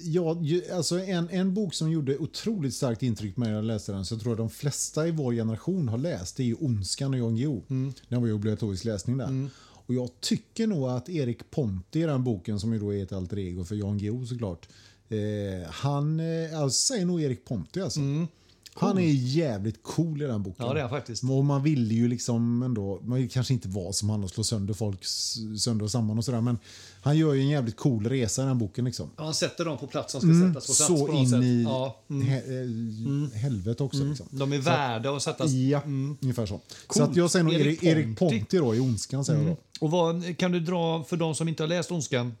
Speaker 2: Ja, alltså en, en bok som gjorde otroligt starkt intryck på mig när jag läste den, så jag tror att de flesta i vår generation har läst, det är ju Ondskan och Jan Guillou. Den var ju obligatorisk läsning där. Och jag tycker nog att Erik Ponti i den boken, som ju då är ett alter ego för Jan Guillou såklart, eh, han, eh, jag säger nog Erik Ponti alltså. Han är jävligt cool i den boken.
Speaker 1: Ja, det är han faktiskt.
Speaker 2: Och man ville ju liksom ändå, man vill kanske inte vara som han och slå sönder folk sönder och samman och sådär, men han gör ju en jävligt cool resa i den boken liksom.
Speaker 1: Ja, Han sätter dem på plats som ska sättas på plats.
Speaker 2: Så
Speaker 1: på
Speaker 2: in
Speaker 1: sätt.
Speaker 2: i
Speaker 1: Ja, mm.
Speaker 2: he, eh, helvete också. Liksom.
Speaker 1: De är värda att sättas...
Speaker 2: Ja, ungefär så. Så
Speaker 1: Coolt.
Speaker 2: att jag säger nog
Speaker 1: Erik
Speaker 2: Erik, Erik
Speaker 1: Ponti.
Speaker 2: Ponti då i Ondskan. Säger jag då.
Speaker 1: Och vad kan du dra, för de som inte har läst Ondskan,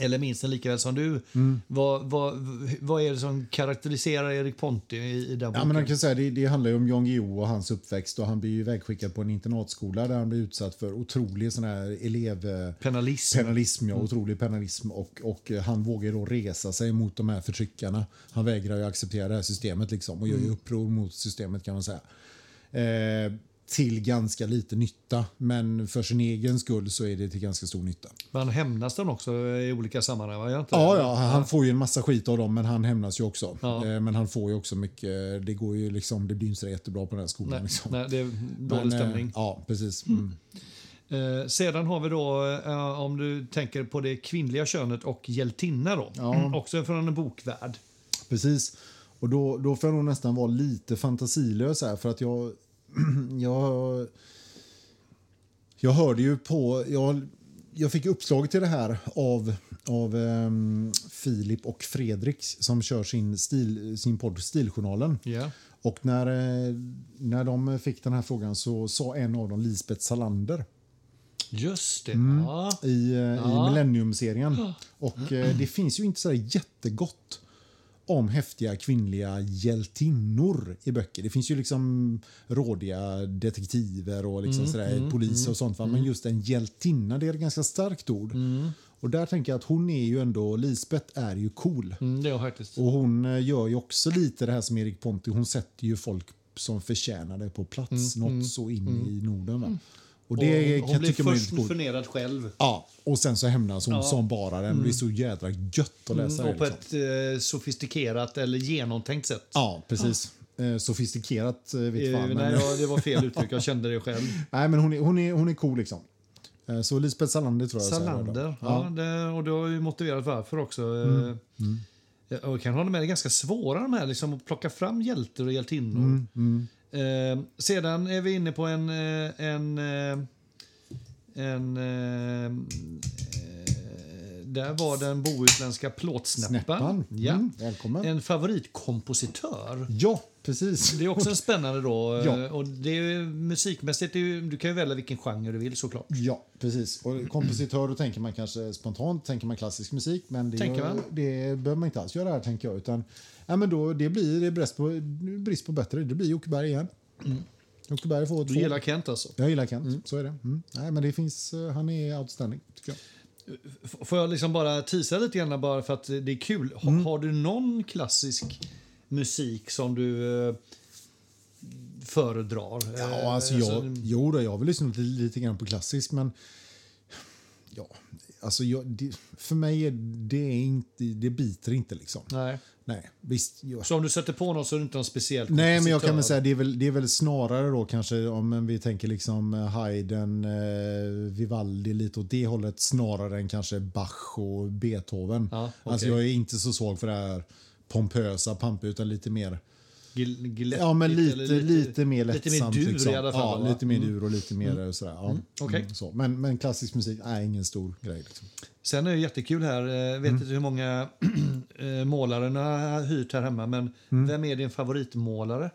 Speaker 1: eller minns den lika väl som du.
Speaker 2: Mm.
Speaker 1: Vad, vad, vad är det som karaktäriserar Erik Ponti i, i den
Speaker 2: Ja,
Speaker 1: boken?
Speaker 2: men man kan säga, det, det handlar ju om Jan Guillou och hans uppväxt. Och han blir ju vägskickad på en internatskola där han blir utsatt för otrolig sån här elev...
Speaker 1: Penalism.
Speaker 2: Penalism, ja. Otrolig penalism. Och, och han vågar då resa sig mot de här förtryckarna. Han vägrar ju acceptera det här systemet liksom och gör ju uppror mot systemet kan man säga. Eh, till ganska lite nytta, men för sin egen skull så är det till ganska stor nytta.
Speaker 1: Man hämnas den också i olika sammanhang, va? Gör inte
Speaker 2: Ja, ja, han får ju en massa skit av dem, men han hämnas ju också.
Speaker 1: Ja.
Speaker 2: Eh, Men han får ju också mycket, det går ju liksom, det blir inte så jättebra på den här skolan.
Speaker 1: Nej,
Speaker 2: liksom.
Speaker 1: nej, det är dålig
Speaker 2: Men, eh,
Speaker 1: stämning.
Speaker 2: Ja, precis. Mm.
Speaker 1: Eh, sedan har vi då, eh, om du tänker på det kvinnliga könet och hjältinna då.
Speaker 2: Ja.
Speaker 1: Också från en bokvärld.
Speaker 2: Precis. Och då, då får jag nog nästan vara lite fantasilös här för att jag... [CLEARS THROAT] jag, jag hörde ju på... Jag, jag fick uppslaget till det här av, av ehm, Filip och Fredrik som kör sin, stil, sin podd Stiljournalen.
Speaker 1: Ja.
Speaker 2: Och när, eh, när de fick den här frågan så sa en av dem Lisbeth Salander
Speaker 1: Just det.
Speaker 2: Mm.
Speaker 1: Ja.
Speaker 2: i, eh,
Speaker 1: Ja.
Speaker 2: i Millennium-serien. [GASPS] Och eh, det finns ju inte så jättegott om häftiga kvinnliga hjältinnor i böcker. Det finns ju liksom rådiga detektiver och liksom sådär, poliser och sånt. Va? Men just en hjältinna, det är ett ganska starkt ord. Och där tänker jag att hon är ju ändå, Lisbeth är ju cool.
Speaker 1: Mm, det är faktiskt.
Speaker 2: Och hon eh, gör ju också lite det här som Erik Ponti, hon sätter ju folk som förtjänar det på plats, något så in i Norden. Och det
Speaker 1: hon
Speaker 2: jag
Speaker 1: blir
Speaker 2: man
Speaker 1: först förnedrad själv.
Speaker 2: Ja, och sen så hämnas hon
Speaker 1: Ja.
Speaker 2: som bara den. Det är så jädra gött att läsa
Speaker 1: Mm, och på
Speaker 2: Liksom.
Speaker 1: ett eh, sofistikerat eller genomtänkt sätt.
Speaker 2: Ja, precis. Eh, sofistikerat eh, vet
Speaker 1: Eh,
Speaker 2: fan.
Speaker 1: nej,
Speaker 2: men,
Speaker 1: ja, det var fel [LAUGHS] uttryck. Jag kände det själv.
Speaker 2: nej, men hon är, hon, är, hon är cool liksom. Eh, så Lisbeth Salander tror jag.
Speaker 1: Salander. Ja, det, och du har ju motiverat varför också.
Speaker 2: Mm.
Speaker 1: Eh, Och jag kan hålla med, det är ganska svåra de här, liksom, att plocka fram hjältar och hjältinnor.
Speaker 2: Mm,
Speaker 1: Eh, sedan är vi inne på en... eh, en, eh, en eh, eh, där var den bohuslänska plåtsnäppan.
Speaker 2: Snäppan.
Speaker 1: Ja.
Speaker 2: Mm, välkommen.
Speaker 1: En favoritkompositör.
Speaker 2: Ja, precis.
Speaker 1: Det är också en spännande då.
Speaker 2: Ja.
Speaker 1: Och det är musikmässigt, är ju, du kan ju välja vilken genre du vill såklart.
Speaker 2: Ja, precis. Och kompositör, då tänker man kanske spontant tänker man klassisk musik, men det,
Speaker 1: Tänker man?
Speaker 2: det behöver man inte alls göra här, tänker jag. Utan, ja, men då, det blir det brist, på, brist på bättre. Det blir Jocke Berg igen. Jocke Berg får
Speaker 1: Mm. Du
Speaker 2: två.
Speaker 1: gillar Kent alltså?
Speaker 2: Jag gillar Kent, så är det. Mm. Nej, men det finns, eh, han är outstanding, tycker jag.
Speaker 1: Får jag liksom bara tisa lite grann bara för att det är kul. Ha,
Speaker 2: Mm.
Speaker 1: Har du någon klassisk musik som du eh, föredrar?
Speaker 2: Ja,
Speaker 1: Eh,
Speaker 2: alltså jag, jo då, jag har väl lyssnat lite, lite grann på klassisk, men ja, alltså jag, det, för mig är det inte, det biter inte liksom.
Speaker 1: Nej.
Speaker 2: Nej, visst. Jag,
Speaker 1: Så om du sätter på något så är det inte någon speciell
Speaker 2: Nej, men jag kan väl säga det är väl, det är väl snarare då kanske om vi tänker liksom eh, Haydn, eh, Vivaldi lite åt det hållet snarare än kanske Bach och Beethoven.
Speaker 1: Ja, okej.
Speaker 2: Alltså jag är inte så svag för det här pompösa, pampiga utan lite mer
Speaker 1: Gillettigt
Speaker 2: Ja, men lite,
Speaker 1: eller
Speaker 2: lite, mer
Speaker 1: lite
Speaker 2: lättsamt.
Speaker 1: mer dur
Speaker 2: liksom.
Speaker 1: i alla fall,
Speaker 2: Ja,
Speaker 1: va?
Speaker 2: lite mer
Speaker 1: Mm.
Speaker 2: dur och lite mer sådär. Ja.
Speaker 1: okej.
Speaker 2: Mm, så. Men, men klassisk musik är ingen stor grej. Liksom.
Speaker 1: Sen är det jättekul här, eh,
Speaker 2: Mm.
Speaker 1: vet inte hur många [CLEARS THROAT] eh, målare ni har hyrt här hemma, men
Speaker 2: Mm.
Speaker 1: vem är din favoritmålare?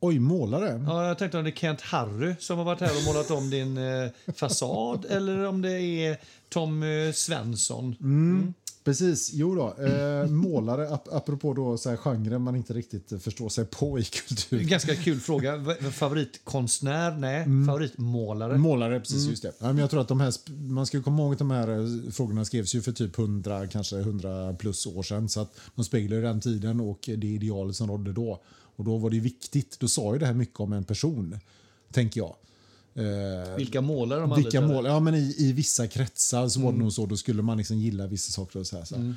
Speaker 2: Oj, målare?
Speaker 1: Ja, jag tänkte om det är Kent Harry som har varit här och målat om din eh, fasad eller om det är Tom eh, Svensson.
Speaker 2: Mm. Precis, jo då. Eh, målare, ap apropå då så här genren man inte riktigt förstår sig på i kultur.
Speaker 1: Ganska kul fråga. Favoritkonstnär? Nej.
Speaker 2: Mm.
Speaker 1: Favoritmålare?
Speaker 2: Målare, precis just det. Ja, men jag tror att de här, man ska komma ihåg att de här eh, frågorna skrevs ju för typ 100, kanske 100 plus år sedan. Så att de speglar den tiden och det ideal som rådde då. Och då var det viktigt. Då sa ju det här mycket om en person, tänker jag. Eh,
Speaker 1: Vilka målare de
Speaker 2: vilka mål? Ja, men i, i vissa kretsar så var
Speaker 1: Mm.
Speaker 2: det nog så. Då skulle man liksom gilla vissa saker. Och så här, så här.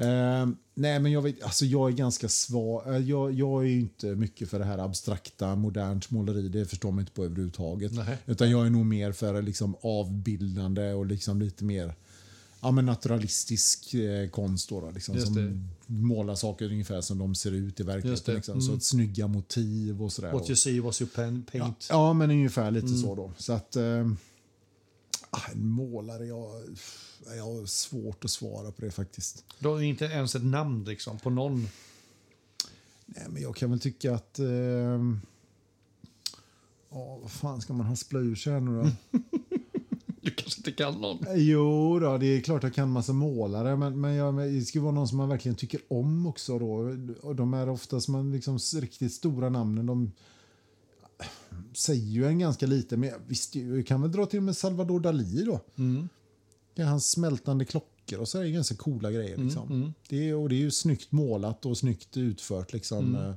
Speaker 2: Eh, nej, men jag, vet, alltså jag är ganska svag. Eh, jag, jag är ju inte mycket för det här abstrakta, modernt måleri. Det förstår man inte på överhuvudtaget.
Speaker 1: Nej.
Speaker 2: Utan jag är nog mer för liksom avbildande och liksom lite mer ja, men naturalistisk eh, konst. Då, då, liksom, som målar saker ungefär som de ser ut i verkligheten. Liksom. Så
Speaker 1: Mm.
Speaker 2: att snygga motiv och sådär.
Speaker 1: What you see was you pen-
Speaker 2: Ja,
Speaker 1: paint.
Speaker 2: ja, men ungefär lite
Speaker 1: Mm.
Speaker 2: så då. Så att... Eh, en målare, jag, jag har svårt att svara på det faktiskt.
Speaker 1: Du har inte ens ett namn liksom, på någon.
Speaker 2: Nej, men jag kan väl tycka att... Eh, ja, vad fan ska man haspla ur sig här nu då? [LAUGHS]
Speaker 1: Du kanske inte kan någon?
Speaker 2: Jo, då, det är klart jag kan massa målare, men, men jag, det ska vara någon som man verkligen tycker om också. Då. De är oftast man liksom riktigt stora namnen. De säger ju en ganska lite, men visst, vi kan väl dra till med Salvador Dalí då.
Speaker 1: Mm.
Speaker 2: Det är hans smältande klockor och så är det ganska coola grejer. Liksom.
Speaker 1: mm.
Speaker 2: Det, är, och det är ju snyggt målat och snyggt utfört. Liksom.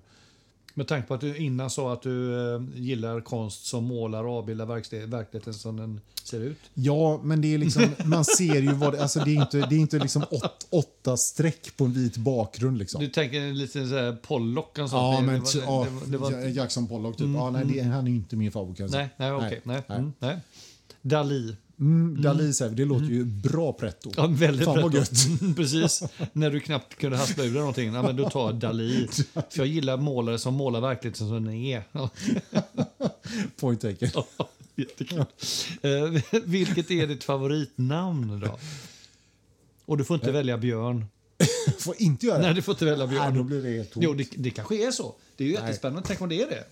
Speaker 1: Mm. Med tanke på att du innan sa att du eh, gillar konst som målar och avbildar verklighet- verkligheten som den ser ut.
Speaker 2: Ja, men det är liksom, man ser ju vad det, alltså det är inte, det är inte liksom åt, åtta streck på en vit bakgrund. Liksom.
Speaker 1: Du tänker lite så här Pollock och sånt?
Speaker 2: Ja,
Speaker 1: Det-
Speaker 2: men
Speaker 1: det, var,
Speaker 2: ja,
Speaker 1: det, var, det var,
Speaker 2: Ja- Jackson Pollock, typ. ja, nej, det, han är inte min favorit. säga.
Speaker 1: nej, nej, okej. Nej,
Speaker 2: nej.
Speaker 1: Mm, nej. Dali.
Speaker 2: Mm, Dalí, säger det låter ju bra pretto.
Speaker 1: Ja, väldigt
Speaker 2: Fan vad gött.
Speaker 1: Mm, Precis. När du knappt kunde haspla ur dig någonting. Ja, men då tar Dali. För jag gillar målare som målar verkligheten som den är. Ja, [LAUGHS]
Speaker 2: Point taken.
Speaker 1: Jättekul. Eh, vilket är ditt favoritnamn då? Och du får inte välja Björn. [LAUGHS]
Speaker 2: Får inte göra det.
Speaker 1: Nej, du får inte välja
Speaker 2: Nej, då
Speaker 1: Björn.
Speaker 2: blir det helt tomt.
Speaker 1: Jo, det, det kanske är så. Det är ju jättespännande. Tänk om det är det.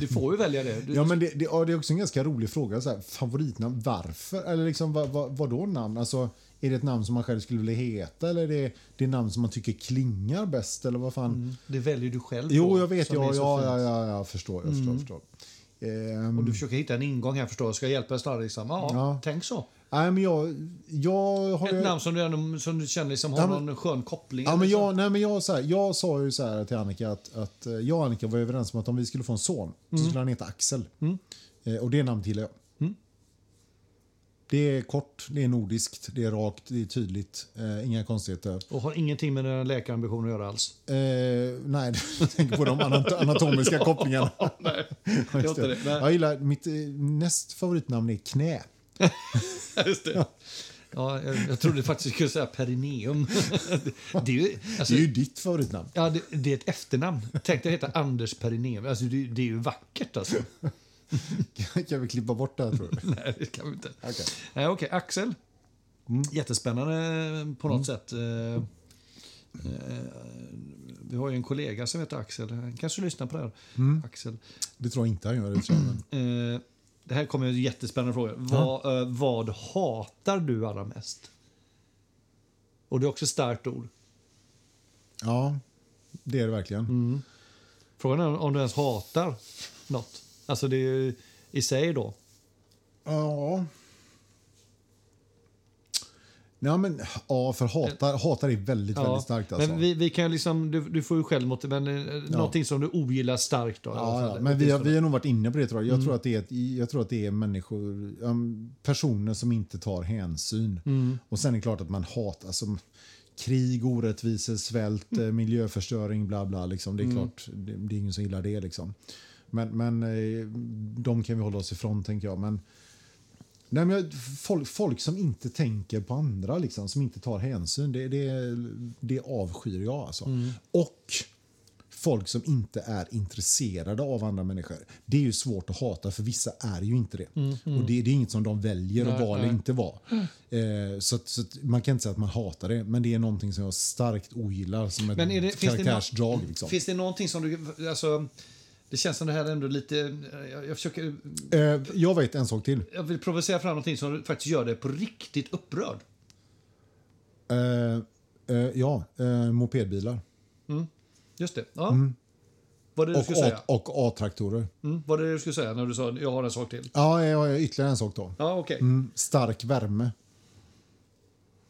Speaker 1: Du får ju välja det. Du,
Speaker 2: Ja, men det, det, ja, det är också en ganska rolig fråga. Så här, favoritnamn, varför? Eller liksom, vad, vad, vad då namn? Alltså, är det ett namn som man själv skulle vilja heta eller är det, det namn som man tycker klingar bäst? Eller vad fan?
Speaker 1: Mm, det väljer du själv.
Speaker 2: Jo, jag vet. Ja, ja, ja, ja, jag förstår. Jag förstår, jag förstår. Ehm,
Speaker 1: Och du försöker hitta en ingång här förstår jag. Ska jag hjälpa dig? Ja,
Speaker 2: Ja.
Speaker 1: tänk så.
Speaker 2: Nej, men jag, jag har
Speaker 1: Ett
Speaker 2: ju-
Speaker 1: namn som du, ändå, som du känner liksom har
Speaker 2: Ja, men-
Speaker 1: någon skön koppling.
Speaker 2: Ja, men
Speaker 1: så.
Speaker 2: jag, nej, men jag, så här, jag sa ju så här till Annika att, att eh, jag och Annika var överens om att om vi skulle få en son så skulle han heta Axel. Eh, och det namnet gillar jag.
Speaker 1: Mm.
Speaker 2: Det är kort, det är nordiskt, det är rakt, det är tydligt. Eh, inga konstigheter.
Speaker 1: Och har ingenting med dina läkarambitioner att göra alls.
Speaker 2: Eh, nej, [LAUGHS] jag tänker på de anat- [LAUGHS] anatomiska kopplingarna. [LAUGHS]
Speaker 1: Nej.
Speaker 2: Jag gillar, mitt eh, näst favoritnamn är Knä. [LAUGHS]
Speaker 1: Just det. Ja, jag, jag trodde faktiskt du skulle säga perineum. [LAUGHS] det, är ju, alltså,
Speaker 2: Det är ju ditt favoritnamn.
Speaker 1: ja, det, det är ett efternamn. Tänk dig heta Anders Perineum. Alltså, det, det är ju vackert alltså. [LAUGHS]
Speaker 2: kan vi klippa bort det här tror du?
Speaker 1: Nej, det kan vi inte.
Speaker 2: Okej.
Speaker 1: Nej, Okej, Axel. Jättespännande på något sätt. Eh, eh, vi har ju en kollega som heter Axel. Han kanske lyssnar på det här. Axel.
Speaker 2: Det tror jag inte han gör. Det, tror jag, men.
Speaker 1: Eh, det här kommer en jättespännande fråga. Vad, eh, vad hatar du allra mest? Och det är också ett starkt ord.
Speaker 2: Ja, det är det verkligen.
Speaker 1: Frågan är om du ens hatar något. Alltså det är ju i sig då.
Speaker 2: Ja. Ja, men, ja, för hatar, hatar är väldigt, väldigt starkt. Alltså.
Speaker 1: Men vi, vi kan liksom, du, du får ju själv mot men eh, någonting som du ogillar starkt då.
Speaker 2: Ja, ja, men vi har, vi har nog varit inne på det tror jag. Jag, tror, att det är jag tror att det är människor, personer som inte tar hänsyn. Och sen är det klart att man hatar, alltså, krig, orättvisor, svält, eh, miljöförstöring, bla bla. Liksom. Det är klart, det, det är ingen som gillar det. Liksom. Men, men eh, de kan vi hålla oss ifrån tänker jag. Men, nej, men folk, folk som inte tänker på andra, liksom, som inte tar hänsyn, det, det, det avskyr jag. Alltså. Och folk som inte är intresserade av andra människor. Det är ju svårt att hata, för vissa är ju inte det. Och det, det är inget som de väljer att
Speaker 1: Nej,
Speaker 2: vara eller inte vara. Eh, så, att, så att man kan inte säga att man hatar det, men det är någonting som jag starkt ogillar som ett
Speaker 1: Men är det, finns, det
Speaker 2: karaktärsdrag. liksom.
Speaker 1: finns det någonting som du... Alltså, det känns som det här är ändå lite... Jag, jag försöker...
Speaker 2: Eh, jag vet en sak till.
Speaker 1: Jag vill provocera fram någonting som faktiskt gör dig på riktigt upprörd.
Speaker 2: Eh, eh, ja, eh, mopedbilar.
Speaker 1: Just det. Ja. Vad är det du
Speaker 2: Och,
Speaker 1: skulle säga?
Speaker 2: Och A-traktorer.
Speaker 1: Mm. Vad det du skulle säga när du sa jag har en sak till?
Speaker 2: Ja, jag har ytterligare en sak då.
Speaker 1: Ja, okej.
Speaker 2: Mm, stark värme.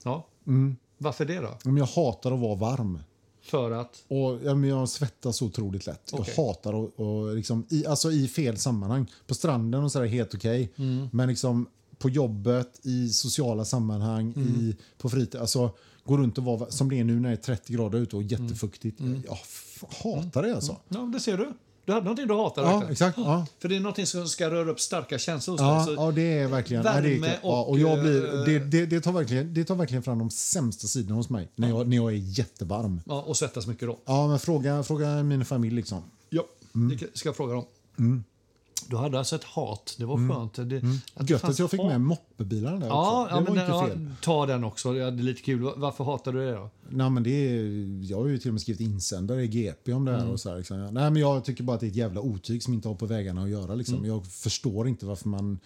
Speaker 1: Ja. Varför det då?
Speaker 2: Om jag hatar att vara varm.
Speaker 1: För att...
Speaker 2: Och, ja, men jag svettas så otroligt lätt.
Speaker 1: Okej.
Speaker 2: Jag hatar att och liksom, i, alltså i fel sammanhang. På stranden och så är det helt okej.
Speaker 1: Mm.
Speaker 2: Men liksom på jobbet, i sociala sammanhang,
Speaker 1: Mm.
Speaker 2: i, på fritid. Alltså gå runt och vara som det är nu när det är 30 grader ute och
Speaker 1: Mm.
Speaker 2: jättefuktigt. Jag f- hatar det alltså.
Speaker 1: Ja, det ser du. Du hade någonting du hatar.
Speaker 2: Ja,
Speaker 1: verkligen.
Speaker 2: exakt. Ja. [GASPS]
Speaker 1: För det är någonting som ska röra upp starka känslor hos
Speaker 2: Ja,
Speaker 1: dig.
Speaker 2: Ja, det är verkligen...
Speaker 1: värme
Speaker 2: ja, det är, ja,
Speaker 1: och,
Speaker 2: och jag blir, det, det, det, tar verkligen, det tar verkligen fram de sämsta sidorna hos mig. När jag, när jag är jättevarm.
Speaker 1: ja, och svettas mycket då.
Speaker 2: Ja, men fråga, fråga min familj liksom.
Speaker 1: Ja, det ska jag fråga dem. Du hade alltså ett hat. Det var skönt. Det,
Speaker 2: Mm.
Speaker 1: att det
Speaker 2: Gött
Speaker 1: fanns
Speaker 2: att jag fick med moppebilarna där
Speaker 1: Ja,
Speaker 2: också.
Speaker 1: ja
Speaker 2: Det
Speaker 1: men
Speaker 2: var
Speaker 1: den,
Speaker 2: inte
Speaker 1: ja, ta den också. Ja, det är lite kul. Varför hatar du det då?
Speaker 2: Nej, men det är, jag har ju till och med skrivit insändare i GP om det här.
Speaker 1: Mm.
Speaker 2: Och så här liksom. Nej, men jag tycker bara att det är ett jävla otyg som inte har på vägarna att göra. Liksom.
Speaker 1: Mm.
Speaker 2: Jag förstår inte varför man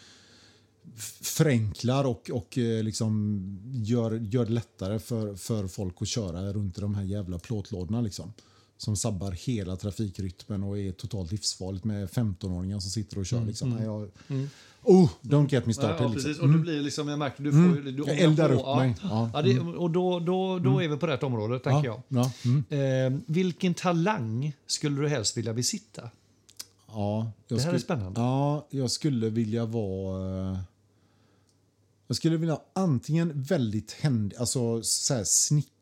Speaker 2: förenklar och, och eh, liksom gör, gör det lättare för, för folk att köra runt i de här jävla plåtlådorna. Liksom. Som sabbar hela trafikrytmen och är totalt livsfarligt med 15-åringar som sitter och kör. Liksom. Nej, jag, Oh, don't get me started.
Speaker 1: Mm. Ja,
Speaker 2: liksom.
Speaker 1: precis. Och du blir liksom, jag märker, du får ju- du
Speaker 2: Jag eldar
Speaker 1: på.
Speaker 2: upp
Speaker 1: ja.
Speaker 2: mig. Ja.
Speaker 1: Ja, det, och då, då, då är vi på rätt område, tänker jag.
Speaker 2: Ja, ja, mm.
Speaker 1: Eh, vilken talang skulle du helst vilja besitta?
Speaker 2: Ja,
Speaker 1: Det här är
Speaker 2: skulle-
Speaker 1: spännande.
Speaker 2: Ja, jag skulle vilja vara... eh, Jag skulle vilja antingen väldigt händ, alltså så här snickarduktig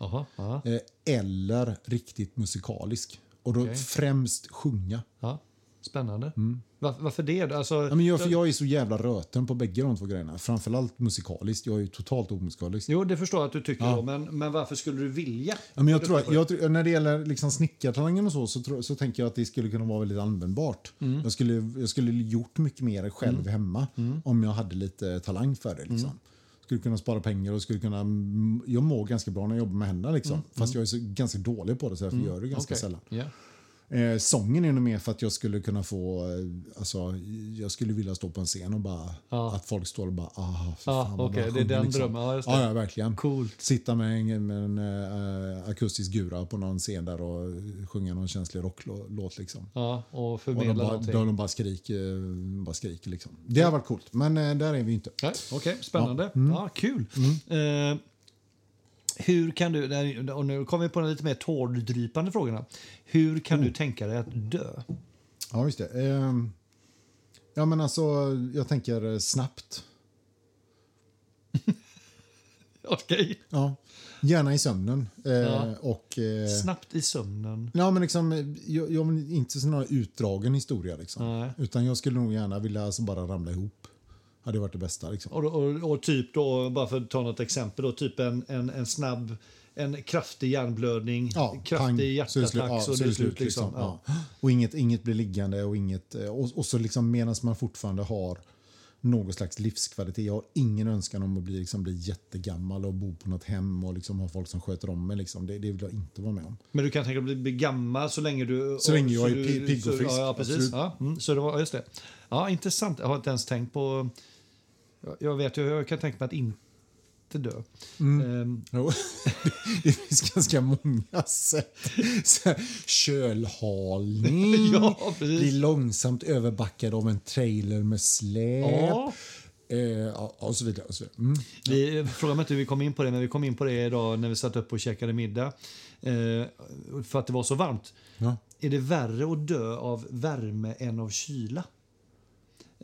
Speaker 1: Jaha, ja,
Speaker 2: eh, eller riktigt musikalisk. Och då
Speaker 1: Okej.
Speaker 2: främst sjunga.
Speaker 1: ja. Spännande. Var, varför det? Alltså,
Speaker 2: Mm. Ja, men jag, för jag är så jävla röten på bägge de två grejerna. Framförallt musikaliskt. Jag är ju totalt omusikalisk.
Speaker 1: Jo, det förstår jag att du tycker,
Speaker 2: Ja.
Speaker 1: då, men, men varför skulle du vilja?
Speaker 2: Ja, men jag tror, jag, när det gäller liksom snickartalangen och så, så, så tänker jag att det skulle kunna vara väldigt användbart.
Speaker 1: Mm.
Speaker 2: Jag, skulle, jag skulle gjort mycket mer själv hemma om jag hade lite talang för det. Liksom.
Speaker 1: Mm.
Speaker 2: Skulle kunna spara pengar och skulle kunna... Jag mår ganska bra när jag jobbar med händerna. Liksom. Fast jag är så, ganska dålig på det så därför gör jag det ganska
Speaker 1: Mm. Okej.
Speaker 2: sällan.
Speaker 1: Ja.
Speaker 2: Eh, sången är nog mer för att jag skulle kunna få... Eh, alltså, jag skulle vilja stå på en scen och bara...
Speaker 1: Ja.
Speaker 2: Att folk står och bara... Ah, fy
Speaker 1: Ja,
Speaker 2: fan,
Speaker 1: okej,
Speaker 2: bra
Speaker 1: det är den
Speaker 2: liksom.
Speaker 1: drömmen. Ja.
Speaker 2: Ja, ja, verkligen.
Speaker 1: Coolt.
Speaker 2: Sitta med en, med en eh, akustisk gura på någon scen där och sjunga någon känslig rocklåt. Liksom.
Speaker 1: Ja, och
Speaker 2: Och de
Speaker 1: förmedla
Speaker 2: bara,
Speaker 1: någonting.
Speaker 2: de, bara skriker. Bara skriker liksom. Det har varit coolt, men eh, där är vi inte.
Speaker 1: Okej, spännande.
Speaker 2: Mm.
Speaker 1: Ja, kul. Eh, hur kan du, och nu kommer vi på de lite mer tårdrypande frågorna. Hur kan
Speaker 2: Mm.
Speaker 1: du tänka dig att dö?
Speaker 2: Ja, just det. Ehm, ja, men alltså, jag tänker snabbt. [LAUGHS]
Speaker 1: Okej.
Speaker 2: Ja. Gärna i sömnen. Eh,
Speaker 1: Ja.
Speaker 2: och, eh,
Speaker 1: Snabbt i sömnen.
Speaker 2: Ja, men liksom, jag, jag vill inte sån här utdragen historia. Liksom.
Speaker 1: Nej.
Speaker 2: Utan jag skulle nog gärna vilja alltså bara ramla ihop. Hade varit det bästa. Liksom.
Speaker 1: Och, och, och typ då, bara för att ta något exempel, då, typ en, en, en snabb, en kraftig hjärnblödning,
Speaker 2: Ja, pang,
Speaker 1: kraftig
Speaker 2: så det slut,
Speaker 1: hjärtattack,
Speaker 2: ja,
Speaker 1: så, det är slut. Liksom. Ja.
Speaker 2: Ja. Och inget, inget blir liggande och inget... eh, Och, och så liksom medan man fortfarande har någon slags livskvalitet. Jag har ingen önskan om att bli, liksom, bli jättegammal och bo på något hem och liksom ha folk som sköter om mig. Liksom. Det, det vill jag inte vara med om.
Speaker 1: Men du kan tänka dig att bli, gammal så länge du...
Speaker 2: Så länge jag är pigg och
Speaker 1: så-
Speaker 2: frisk,
Speaker 1: Ja, precis. Ja, mm, så det var, just det. Ja, intressant. Jag har inte ens tänkt på... Jag- Jag vet jag kan tänka mig att inte dö. Ehm, [LAUGHS]
Speaker 2: Jo, det finns ganska många sätt. Så Kölhalning, [LAUGHS]
Speaker 1: Ja,
Speaker 2: bli långsamt överbackad av en trailer med släp.
Speaker 1: ja.
Speaker 2: Eh, och så vidare. Och så vidare. Mm.
Speaker 1: Vi, fråga mig inte hur vi kom in på det, men vi kom in på det idag när vi satt upp och käkade middag. Eh, för att det var så varmt.
Speaker 2: Ja.
Speaker 1: Är det värre att dö av värme än av kyla?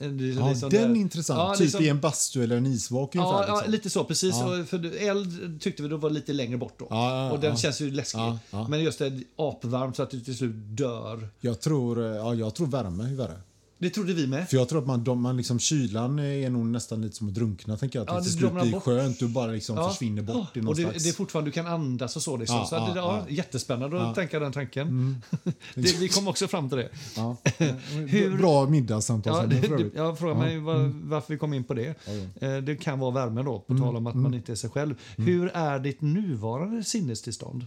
Speaker 1: Eh,
Speaker 2: Ja,
Speaker 1: liksom
Speaker 2: den är intressant.
Speaker 1: Ja,
Speaker 2: typ
Speaker 1: liksom-
Speaker 2: i en bastu eller en isvak
Speaker 1: Ja,
Speaker 2: ungefär.
Speaker 1: ja,
Speaker 2: liksom.
Speaker 1: lite så. Precis.
Speaker 2: Ja.
Speaker 1: För eld tyckte vi då var lite längre bort. Då. Och den känns ju läskig. Men just det, apvarmt så att du till slut dör.
Speaker 2: Jag, tror, eh, ja, jag tror värme är värre.
Speaker 1: Det trodde vi med.
Speaker 2: För jag tror att man, de, man liksom, kylan är nog nästan lite som att drunkna. Tänker jag. Att
Speaker 1: Ja,
Speaker 2: det till slut blir
Speaker 1: bort.
Speaker 2: skönt. Du bara liksom
Speaker 1: Ja.
Speaker 2: försvinner bort i någon
Speaker 1: och det,
Speaker 2: slags...
Speaker 1: det är fortfarande, du kan andas och så. Liksom.
Speaker 2: Ja,
Speaker 1: så
Speaker 2: ja,
Speaker 1: det, ja,
Speaker 2: ja.
Speaker 1: Jättespännande att
Speaker 2: Ja. Mm.
Speaker 1: tänka den tanken. [LAUGHS] det, vi kom också fram till det.
Speaker 2: ja. [LAUGHS]
Speaker 1: Hur-
Speaker 2: Bra middagssamtal.
Speaker 1: Ja, det, jag frågar mig var, varför vi kom in på det.
Speaker 2: Ja, ja.
Speaker 1: Eh, Det kan vara värme då, på tal om att man inte är sig själv. Hur är ditt nuvarande sinnestillstånd?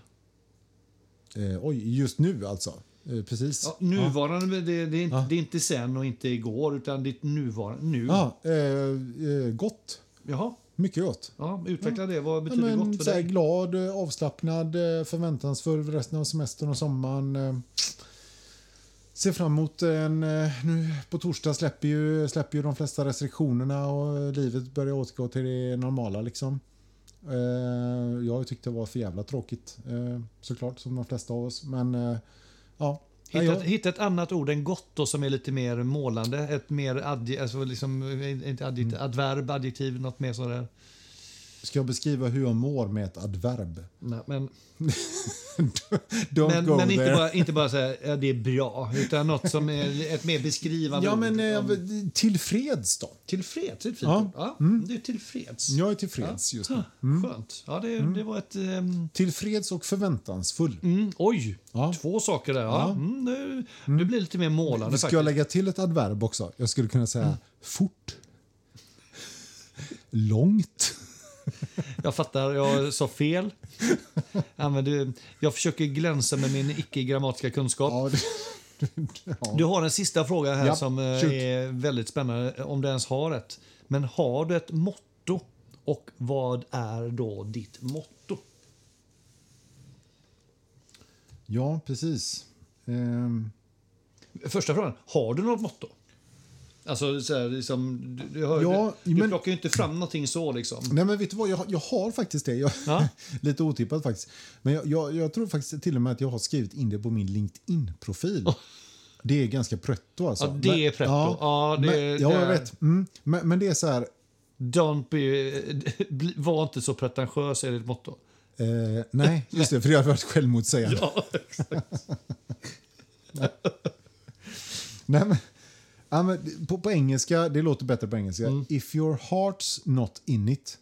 Speaker 2: Eh, oj, just nu alltså? Eh, precis.
Speaker 1: Ja, nuvarande, det, det, är inte,
Speaker 2: Ja.
Speaker 1: det är inte sen och inte igår, utan ditt nuvarande. Nu.
Speaker 2: Ja, eh, eh, gott.
Speaker 1: Jaha,
Speaker 2: Mycket gott.
Speaker 1: ja, utveckla det. Vad
Speaker 2: Ja,
Speaker 1: betyder
Speaker 2: men,
Speaker 1: gott för dig?
Speaker 2: glad, eh, avslappnad, förväntansfull för resten av semestern och sommaren. Ser fram emot en... Nu på torsdag släpper ju, släpper ju de flesta restriktionerna och livet börjar återgå till det normala. Liksom. Jag tyckte det var för jävla tråkigt såklart, som de flesta av oss. Men ja.
Speaker 1: Hitta, ett- hitta ett annat ord än gott då, som är lite mer målande. Ett mer adje, alltså liksom, inte adjektiv,
Speaker 2: Mm.
Speaker 1: adverb, adjektiv, något mer sådär.
Speaker 2: Ska jag beskriva hur jag mår med ett adverb?
Speaker 1: Nej, men [LAUGHS] men, men inte bara, inte bara säga ja, det är bra, utan något som är ett mer beskrivande
Speaker 2: Ja, men eh, tillfreds då?
Speaker 1: Tillfreds, det är ett fint
Speaker 2: Ja.
Speaker 1: Ja, Du är tillfreds.
Speaker 2: Jag är tillfreds just nu.
Speaker 1: Ah, Skönt. Ja, det, det var ett... ehm,
Speaker 2: Tillfreds och förväntansfull.
Speaker 1: Mm, oj,
Speaker 2: Ja.
Speaker 1: två saker där. Ja. Mm, nu, nu blir det lite mer målande
Speaker 2: Ska jag lägga till ett adverb också? Jag skulle kunna säga fort. Långt. [LAUGHS]
Speaker 1: Jag fattar, jag sa fel. Använder, jag försöker glänsa med min icke-grammatiska kunskap.
Speaker 2: Ja, det, ja. [LAUGHS]
Speaker 1: Du har en sista fråga här
Speaker 2: Ja,
Speaker 1: som eh,
Speaker 2: shoot.
Speaker 1: är väldigt spännande, om du ens har ett. Men har du ett motto? Och vad är då ditt motto?
Speaker 2: ja precis. Ehm,
Speaker 1: Första frågan, har du något motto? Alltså, så här, liksom, du, du, har,
Speaker 2: Ja,
Speaker 1: du, du
Speaker 2: men-
Speaker 1: plockar ju inte fram någonting så liksom.
Speaker 2: nej, men vet du vad? Jag, jag har faktiskt det. Jag,
Speaker 1: Ja. [LAUGHS]
Speaker 2: lite otippat faktiskt. Men jag, jag, jag tror faktiskt till och med att jag har skrivit in det på min LinkedIn-profil. Det är ganska pretto alltså.
Speaker 1: Ja, det är pretto. Ja, det-
Speaker 2: men, ja
Speaker 1: det
Speaker 2: jag vet. Mm, men, men det är så här...
Speaker 1: Don't be, [LAUGHS] var inte så pretentiös är ditt motto.
Speaker 2: Eh, nej, just det, för det har varit självmotsägande. [LAUGHS]
Speaker 1: Ja,
Speaker 2: Nej, men, ja, men, på, på engelska, det låter bättre på engelska.
Speaker 1: Mm.
Speaker 2: If your heart's not in it,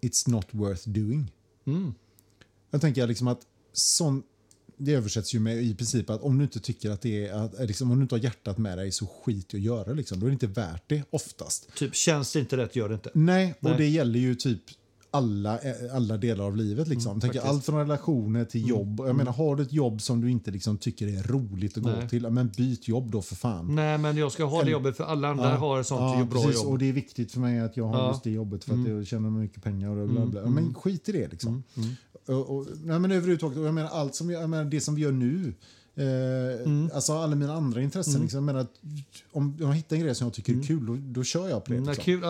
Speaker 2: it's not worth doing.
Speaker 1: Mm.
Speaker 2: Jag tänker liksom att sån, det översätts ju med i princip att om du inte tycker att det är, att, liksom, om du inte har hjärtat med dig så skit i att göra liksom. Då är det inte värt det oftast.
Speaker 1: typ, känns det inte rätt, gör det inte.
Speaker 2: Nej, och
Speaker 1: Nej.
Speaker 2: det gäller ju typ alla, eh, alla delar av livet. Liksom.
Speaker 1: Mm, faktiskt.
Speaker 2: allt från relationer till jobb. Jag menar, har du ett jobb som du inte liksom tycker är roligt att gå
Speaker 1: Nej.
Speaker 2: till, ja, men byt jobb då för fan.
Speaker 1: Nej, men jag ska ha det jobbet för alla andra har ett sånt
Speaker 2: ja,
Speaker 1: bra
Speaker 2: precis,
Speaker 1: jobb.
Speaker 2: Och det är viktigt för mig att jag har
Speaker 1: Ja. Mm.
Speaker 2: just det jobbet för att jag tjänar mycket pengar och bla bla. Ja, Men skit i det liksom.
Speaker 1: Mm.
Speaker 2: Och, och, nej, men överhuvudtaget, och jag menar allt som jag menar, det som vi gör nu. Eh,
Speaker 1: Mm.
Speaker 2: Alltså alla mina andra intressen. Liksom, jag menar, att om jag hittar en grej som jag tycker är kul, då, då kör jag på det.
Speaker 1: Mm,
Speaker 2: Liksom.
Speaker 1: kul.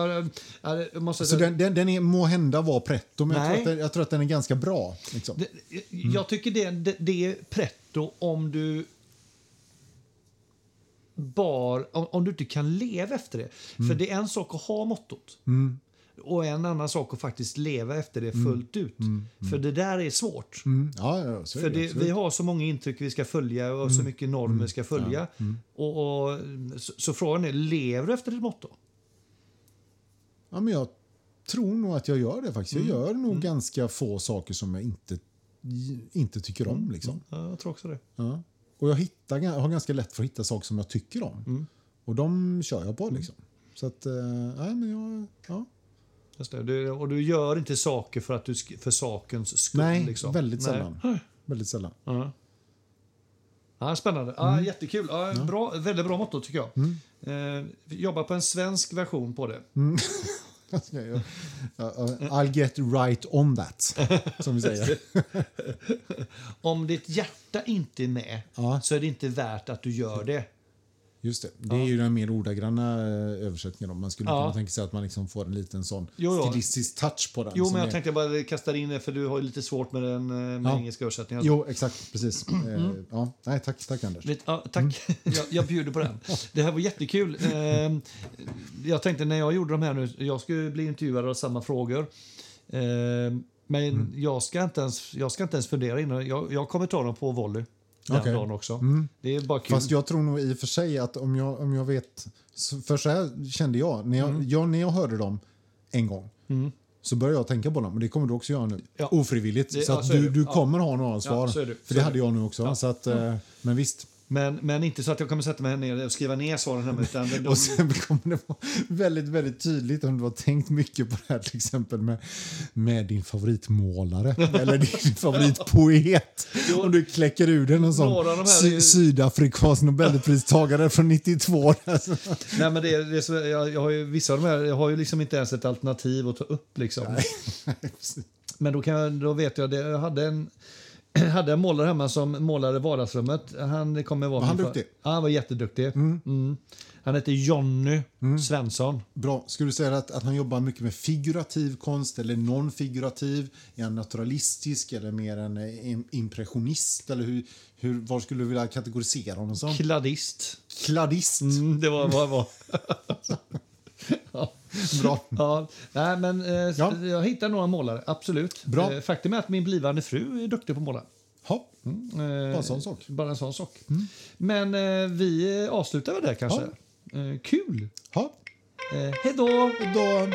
Speaker 1: Ja, jag måste
Speaker 2: Så den, den, den är, må hända vara pretto, men jag tror, att den, jag tror att den är ganska bra. Liksom.
Speaker 1: det, Jag tycker det, det, det är pretto om du bar, om, om du inte kan leva efter det. För det är en sak att ha mottot. Och en annan sak att faktiskt leva efter det fullt ut. För det där är svårt.
Speaker 2: Mm. Ja, ja, så är
Speaker 1: För
Speaker 2: det,
Speaker 1: det, vi har så många intryck vi ska följa och så mycket normer vi ska följa. Och, och, så, så frågan är, lever du efter ditt motto?
Speaker 2: ja, men jag tror nog att jag gör det faktiskt.
Speaker 1: Mm.
Speaker 2: Jag gör nog ganska få saker som jag inte, inte tycker om. Liksom.
Speaker 1: Ja, jag tror också det.
Speaker 2: Ja. Och jag, hittar, jag har ganska lätt för att hitta saker som jag tycker om.
Speaker 1: Mm.
Speaker 2: Och de kör jag på. Liksom. Så att, eh, nej, men jag, ja.
Speaker 1: Just det. Du, och du gör inte saker för, att du, för sakens skull.
Speaker 2: Nej,
Speaker 1: liksom.
Speaker 2: väldigt
Speaker 1: Nej.
Speaker 2: sällan. Väldigt sällan.
Speaker 1: Ja. Ja, spännande. Ja, Jättekul. Ja, Bra, väldigt bra motto, tycker jag. Eh, vi jobbar på en svensk version på det. [LAUGHS]
Speaker 2: Ja, I'll get right on that, som vi säger. [LAUGHS]
Speaker 1: Om ditt hjärta inte är med
Speaker 2: Ja.
Speaker 1: så är det inte värt att du gör det.
Speaker 2: Just det. Det är ju den mer ordagranna eh, översättningen. Man skulle
Speaker 1: Ja.
Speaker 2: kunna tänka sig att man liksom får en liten sån
Speaker 1: Jo, jo.
Speaker 2: stilistisk touch på den.
Speaker 1: Jo, men jag
Speaker 2: är-
Speaker 1: tänkte bara kasta in det för du har lite svårt med den eh, med
Speaker 2: Ja.
Speaker 1: engelska översättningen.
Speaker 2: Jo, exakt. Precis.
Speaker 1: Mm.
Speaker 2: Eh, ja, nej, tack, tack Anders.
Speaker 1: Ja, tack. [LAUGHS] Jag, jag bjuder på den. Det här var jättekul. Eh, jag tänkte när jag gjorde de här nu, jag skulle bli intervjuad av samma frågor. Eh, men jag, ska inte ens, jag ska inte ens fundera innan. Jag, jag kommer ta dem på volley den
Speaker 2: Okej.
Speaker 1: dagen också. Det är bara kul.
Speaker 2: Fast jag tror nog i och för sig att om jag, om jag vet... För så här kände jag. När jag,
Speaker 1: Mm.
Speaker 2: jag, när jag hörde dem en gång så började jag tänka på dem. Och det kommer du också göra nu.
Speaker 1: Ja.
Speaker 2: Ofrivilligt.
Speaker 1: Det-
Speaker 2: så
Speaker 1: ja,
Speaker 2: att
Speaker 1: så
Speaker 2: du,
Speaker 1: det.
Speaker 2: du
Speaker 1: Ja.
Speaker 2: kommer ha några svar. För det hade jag nu också. Så att, eh, men visst.
Speaker 1: Men, men inte så att jag kommer sätta mig ner och skriva ner svaren hemma. Utan [LAUGHS] de,
Speaker 2: Och sen kommer det vara väldigt, väldigt tydligt om du har tänkt mycket på det här till exempel med, med din favoritmålare [LAUGHS] eller din favoritpoet.
Speaker 1: Jo.
Speaker 2: Om du kläcker ur den en sån
Speaker 1: de
Speaker 2: sy-
Speaker 1: är-
Speaker 2: sydafrikansk nobelpristagare från 92. Alltså. [LAUGHS]
Speaker 1: nej, men det, är- det, är så- jag, jag har ju, vissa av de här jag har ju liksom inte ens ett alternativ att ta upp. Liksom. Men då, kan jag, då vet jag det. Jag hade en, [CLEARS THROAT] hade en målare hemma som målade vardagsrummet. Han kommer vara
Speaker 2: Var han duktig?
Speaker 1: Ja, han var jätteduktig. Mm. Han heter Jonny
Speaker 2: Mm.
Speaker 1: Svensson.
Speaker 2: Bra. Skulle du säga att, att han jobbar mycket med figurativ konst eller non-figurativ? Är han naturalistisk eller mer en eh, im- impressionist? Eller hur, hur, var skulle du vilja kategorisera honom som?
Speaker 1: Kladdist.
Speaker 2: Kladdist?
Speaker 1: Mm, det var vad det var. [LAUGHS] ja. [LAUGHS]
Speaker 2: Bra.
Speaker 1: Ja, nej, men eh,
Speaker 2: Ja.
Speaker 1: Jag hittar några målare, absolut.
Speaker 2: Bra.
Speaker 1: Eh, faktum är att min blivande fru är duktig på att måla.
Speaker 2: Ha.
Speaker 1: Eh,
Speaker 2: Bara en sån sak.
Speaker 1: Bara en sån sak. Men eh, vi avslutar väl där kanske. Eh, kul!
Speaker 2: Ha.
Speaker 1: Eh, hej då!
Speaker 2: Då.